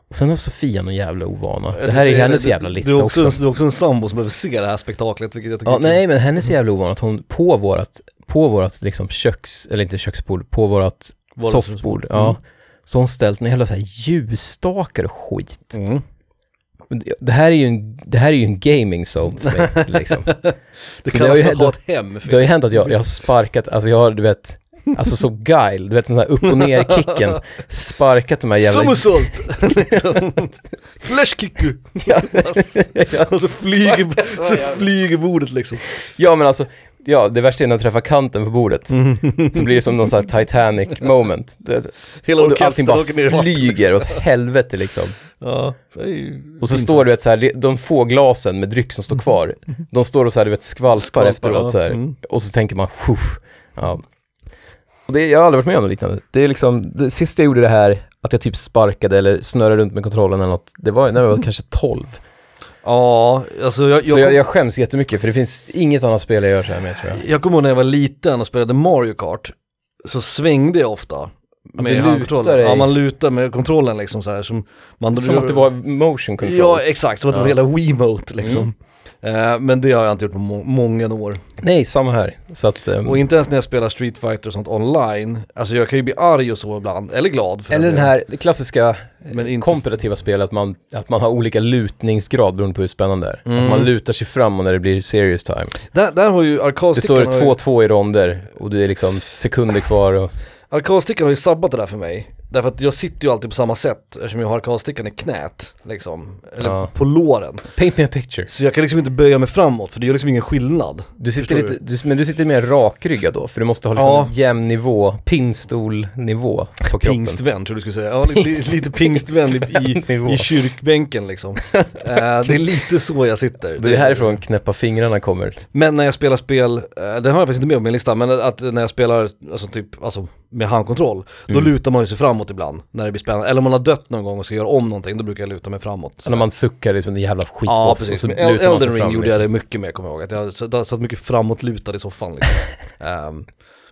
Och sen har Sofia någon jävla ovana. Jag Det här är hennes du- jävla lista är också. också. Du är också en sambo som behöver se det här spektaklet, vilket jag tycker Ja, är nej men hennes jävla ovana att hon på vårat, på vårat liksom köks, eller inte köksbord, på vårat soffbord, ja. Mm. Så hon ställt en jävla så här ljusstakar och skit. Mm. Det- Det här är ju en, det här är ju en gaming zone för mig liksom. Det kallas har ju ha ett hem. Det har ju hänt att jag, jag har sparkat, alltså jag har du vet, alltså så guile, du vet sån här upp och ner kicken, sparkat de här jävla... Somersault! Liksom. Flashkicker! Ja. ja. Och så flyger, så flyger bordet liksom. ja men alltså, ja det värsta är när jag träffar kanten på bordet. Så blir det som någon sån här Titanic moment. Det, Hela och du- allting bara flyger åt helvete liksom. Ja, Och så står du vet så här, de få glasen med dryck som står kvar, de står och så här du vet skvalpar, Skvalpar, efteråt så här. mm. Och så tänker man, ja. Och det, jag har aldrig varit med om något liknande. Det är liksom, det sista jag gjorde det här, att jag typ sparkade eller snurrade runt med kontrollen eller något, det var när jag var kanske 12. Ja, alltså jag, jag, så jag, jag skäms jättemycket för det finns inget annat spel jag gör så här med tror jag. Jag kommer ihåg när jag var liten och spelade Mario Kart Så svängde jag ofta du Med handkontrollen. Ja man lutar med kontrollen liksom så här som man Som att det var motion controls. Ja exakt, som att det var hela Wiimote liksom Mm. Eh, men det har jag inte gjort på må- många år. Nej, samma här. Så att, ehm, Och inte ens när jag spelar Street Fighter och sånt online, alltså jag kan ju bli arg och så ibland, eller glad eller den här det klassiska Men men inte- kompetitiva spelet, att man, att man har olika lutningsgrad beroende på hur spännande det är. Mm. Att man lutar sig framåt när det blir serious time. Där, där har ju Det står arkadstickan har ju- 2-2 i ronder och det är liksom sekunder kvar och... Arkadstickan har ju sabbat det där för mig. Därför att jag sitter ju alltid på samma sätt eftersom jag har arkadstickan i knät, liksom. Eller Ja. på låren. Paint me a picture. Så jag kan liksom inte böja mig framåt för det gör liksom ingen skillnad. Du sitter Förstår lite, du, men du sitter mer rakryggad då, för du måste ha liksom Ja. jämn nivå, pinnstolnivå på kroppen. Pingstvän tror du skulle säga. Ja, lite, lite pingstvän i, i, Nivå. i kyrkbänken liksom. Eh, det är lite så jag sitter. Det är härifrån knäppa fingrarna kommer. Men när jag spelar spel, eh, det har jag faktiskt inte med på min lista, men att när jag spelar alltså typ, alltså med handkontroll, då Mm. lutar man ju sig framåt ibland när det blir spännande. Eller om man har dött någon gång och ska göra om någonting, då brukar jag luta mig framåt. Så när man suckar liksom en jävla Ja skitboss precis, och så lutar man sig Elden fram. Ring gjorde jag liksom. det mycket mer kommer jag ihåg, att jag satt- mycket framåtlutad i soffan liksom. Ehm,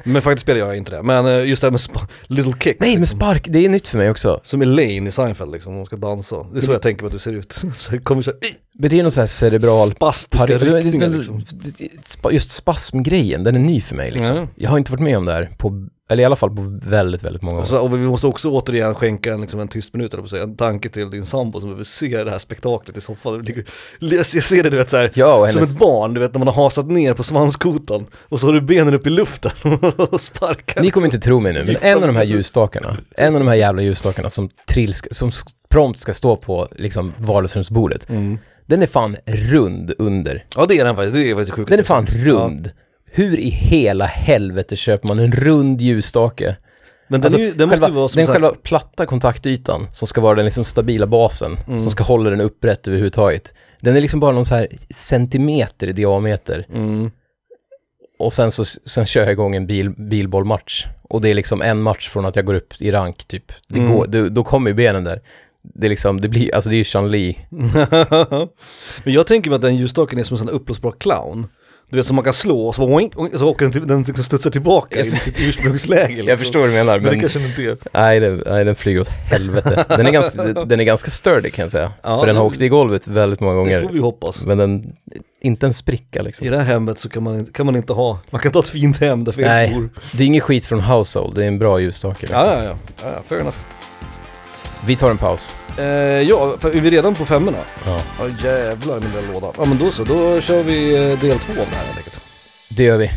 Men faktiskt spelar jag inte det, men eh, just det här med little kicks Nej men liksom. spark, det är nytt för mig också. Som Elaine i Seinfeld liksom, hon ska dansa. Det är så jag tänker på att du ser ut. Så kommer så här, Men det är någon sån här cerebral... spastiska riktningar liksom. Spa- Just spasmgrejen, den är ny för mig liksom. Ja. Jag har inte varit med om det här på, eller i alla fall på väldigt, väldigt många år. Alltså, och vi måste också återigen skänka en, liksom, en tyst minut, eller säga, en tanke till din sambo som behöver se det här spektaklet i soffan. Jag ser det du vet såhär, Ja, och som hennes, ett barn, du vet när man har hasat ner på svanskotan och så har du benen upp i luften och sparkar. ni kommer inte tro mig nu, men en av de här ljusstakarna, en av de här jävla ljusstakarna som trilska, som prompt ska stå på liksom vardagsrumsbordet, Mm. den är fan rund under. Ja det är den faktiskt, det är faktiskt sjukt. Den är fan rund. Hur i hela helvete köper man en rund ljusstake? Men den, Alltså, ju, den måste själva, den här- själva platta kontaktytan som ska vara den liksom stabila basen, Mm. som ska hålla den upprätt överhuvudtaget. Den är liksom bara någon så här centimeter i diameter. Mm. Och sen så sen kör jag igång en bil, bilbollmatch. Och det är liksom en match från att jag går upp i rank typ. Det Mm. går, då, då kommer ju benen där. Det är liksom, det blir, alltså det är ju Chan-Li. Men jag tänker mig att den ljusstaken är som en sån uppblåsbar clown. Du vet som man kan slå och så, bara oink, oink, så åker den, till, den liksom studsar tillbaka i sitt ursprungsläge. Liksom. Jag förstår vad du menar, Men, det men kanske inte är. nej, det, nej, den flyger åt helvete. Den är ganska, den är ganska sturdy kan jag säga. Ja, För den har det- åkt i golvet väldigt många Det får gånger. vi hoppas. Men den, inte en spricka liksom. I det här hemmet så kan man, inte- kan man inte ha, man kan ta ett fint hem där fel Nej. Det är ingen skit från Household, det är en bra ljusstake. Liksom. Ja, ja, ja, ja, ja, fair enough. Vi tar en paus. Eh, ja, för är vi redan på femmorna? Ja. Ja jävlar min lilla låda. Ja men då så, då kör vi eh, del två av det här helt enkelt. Det gör vi.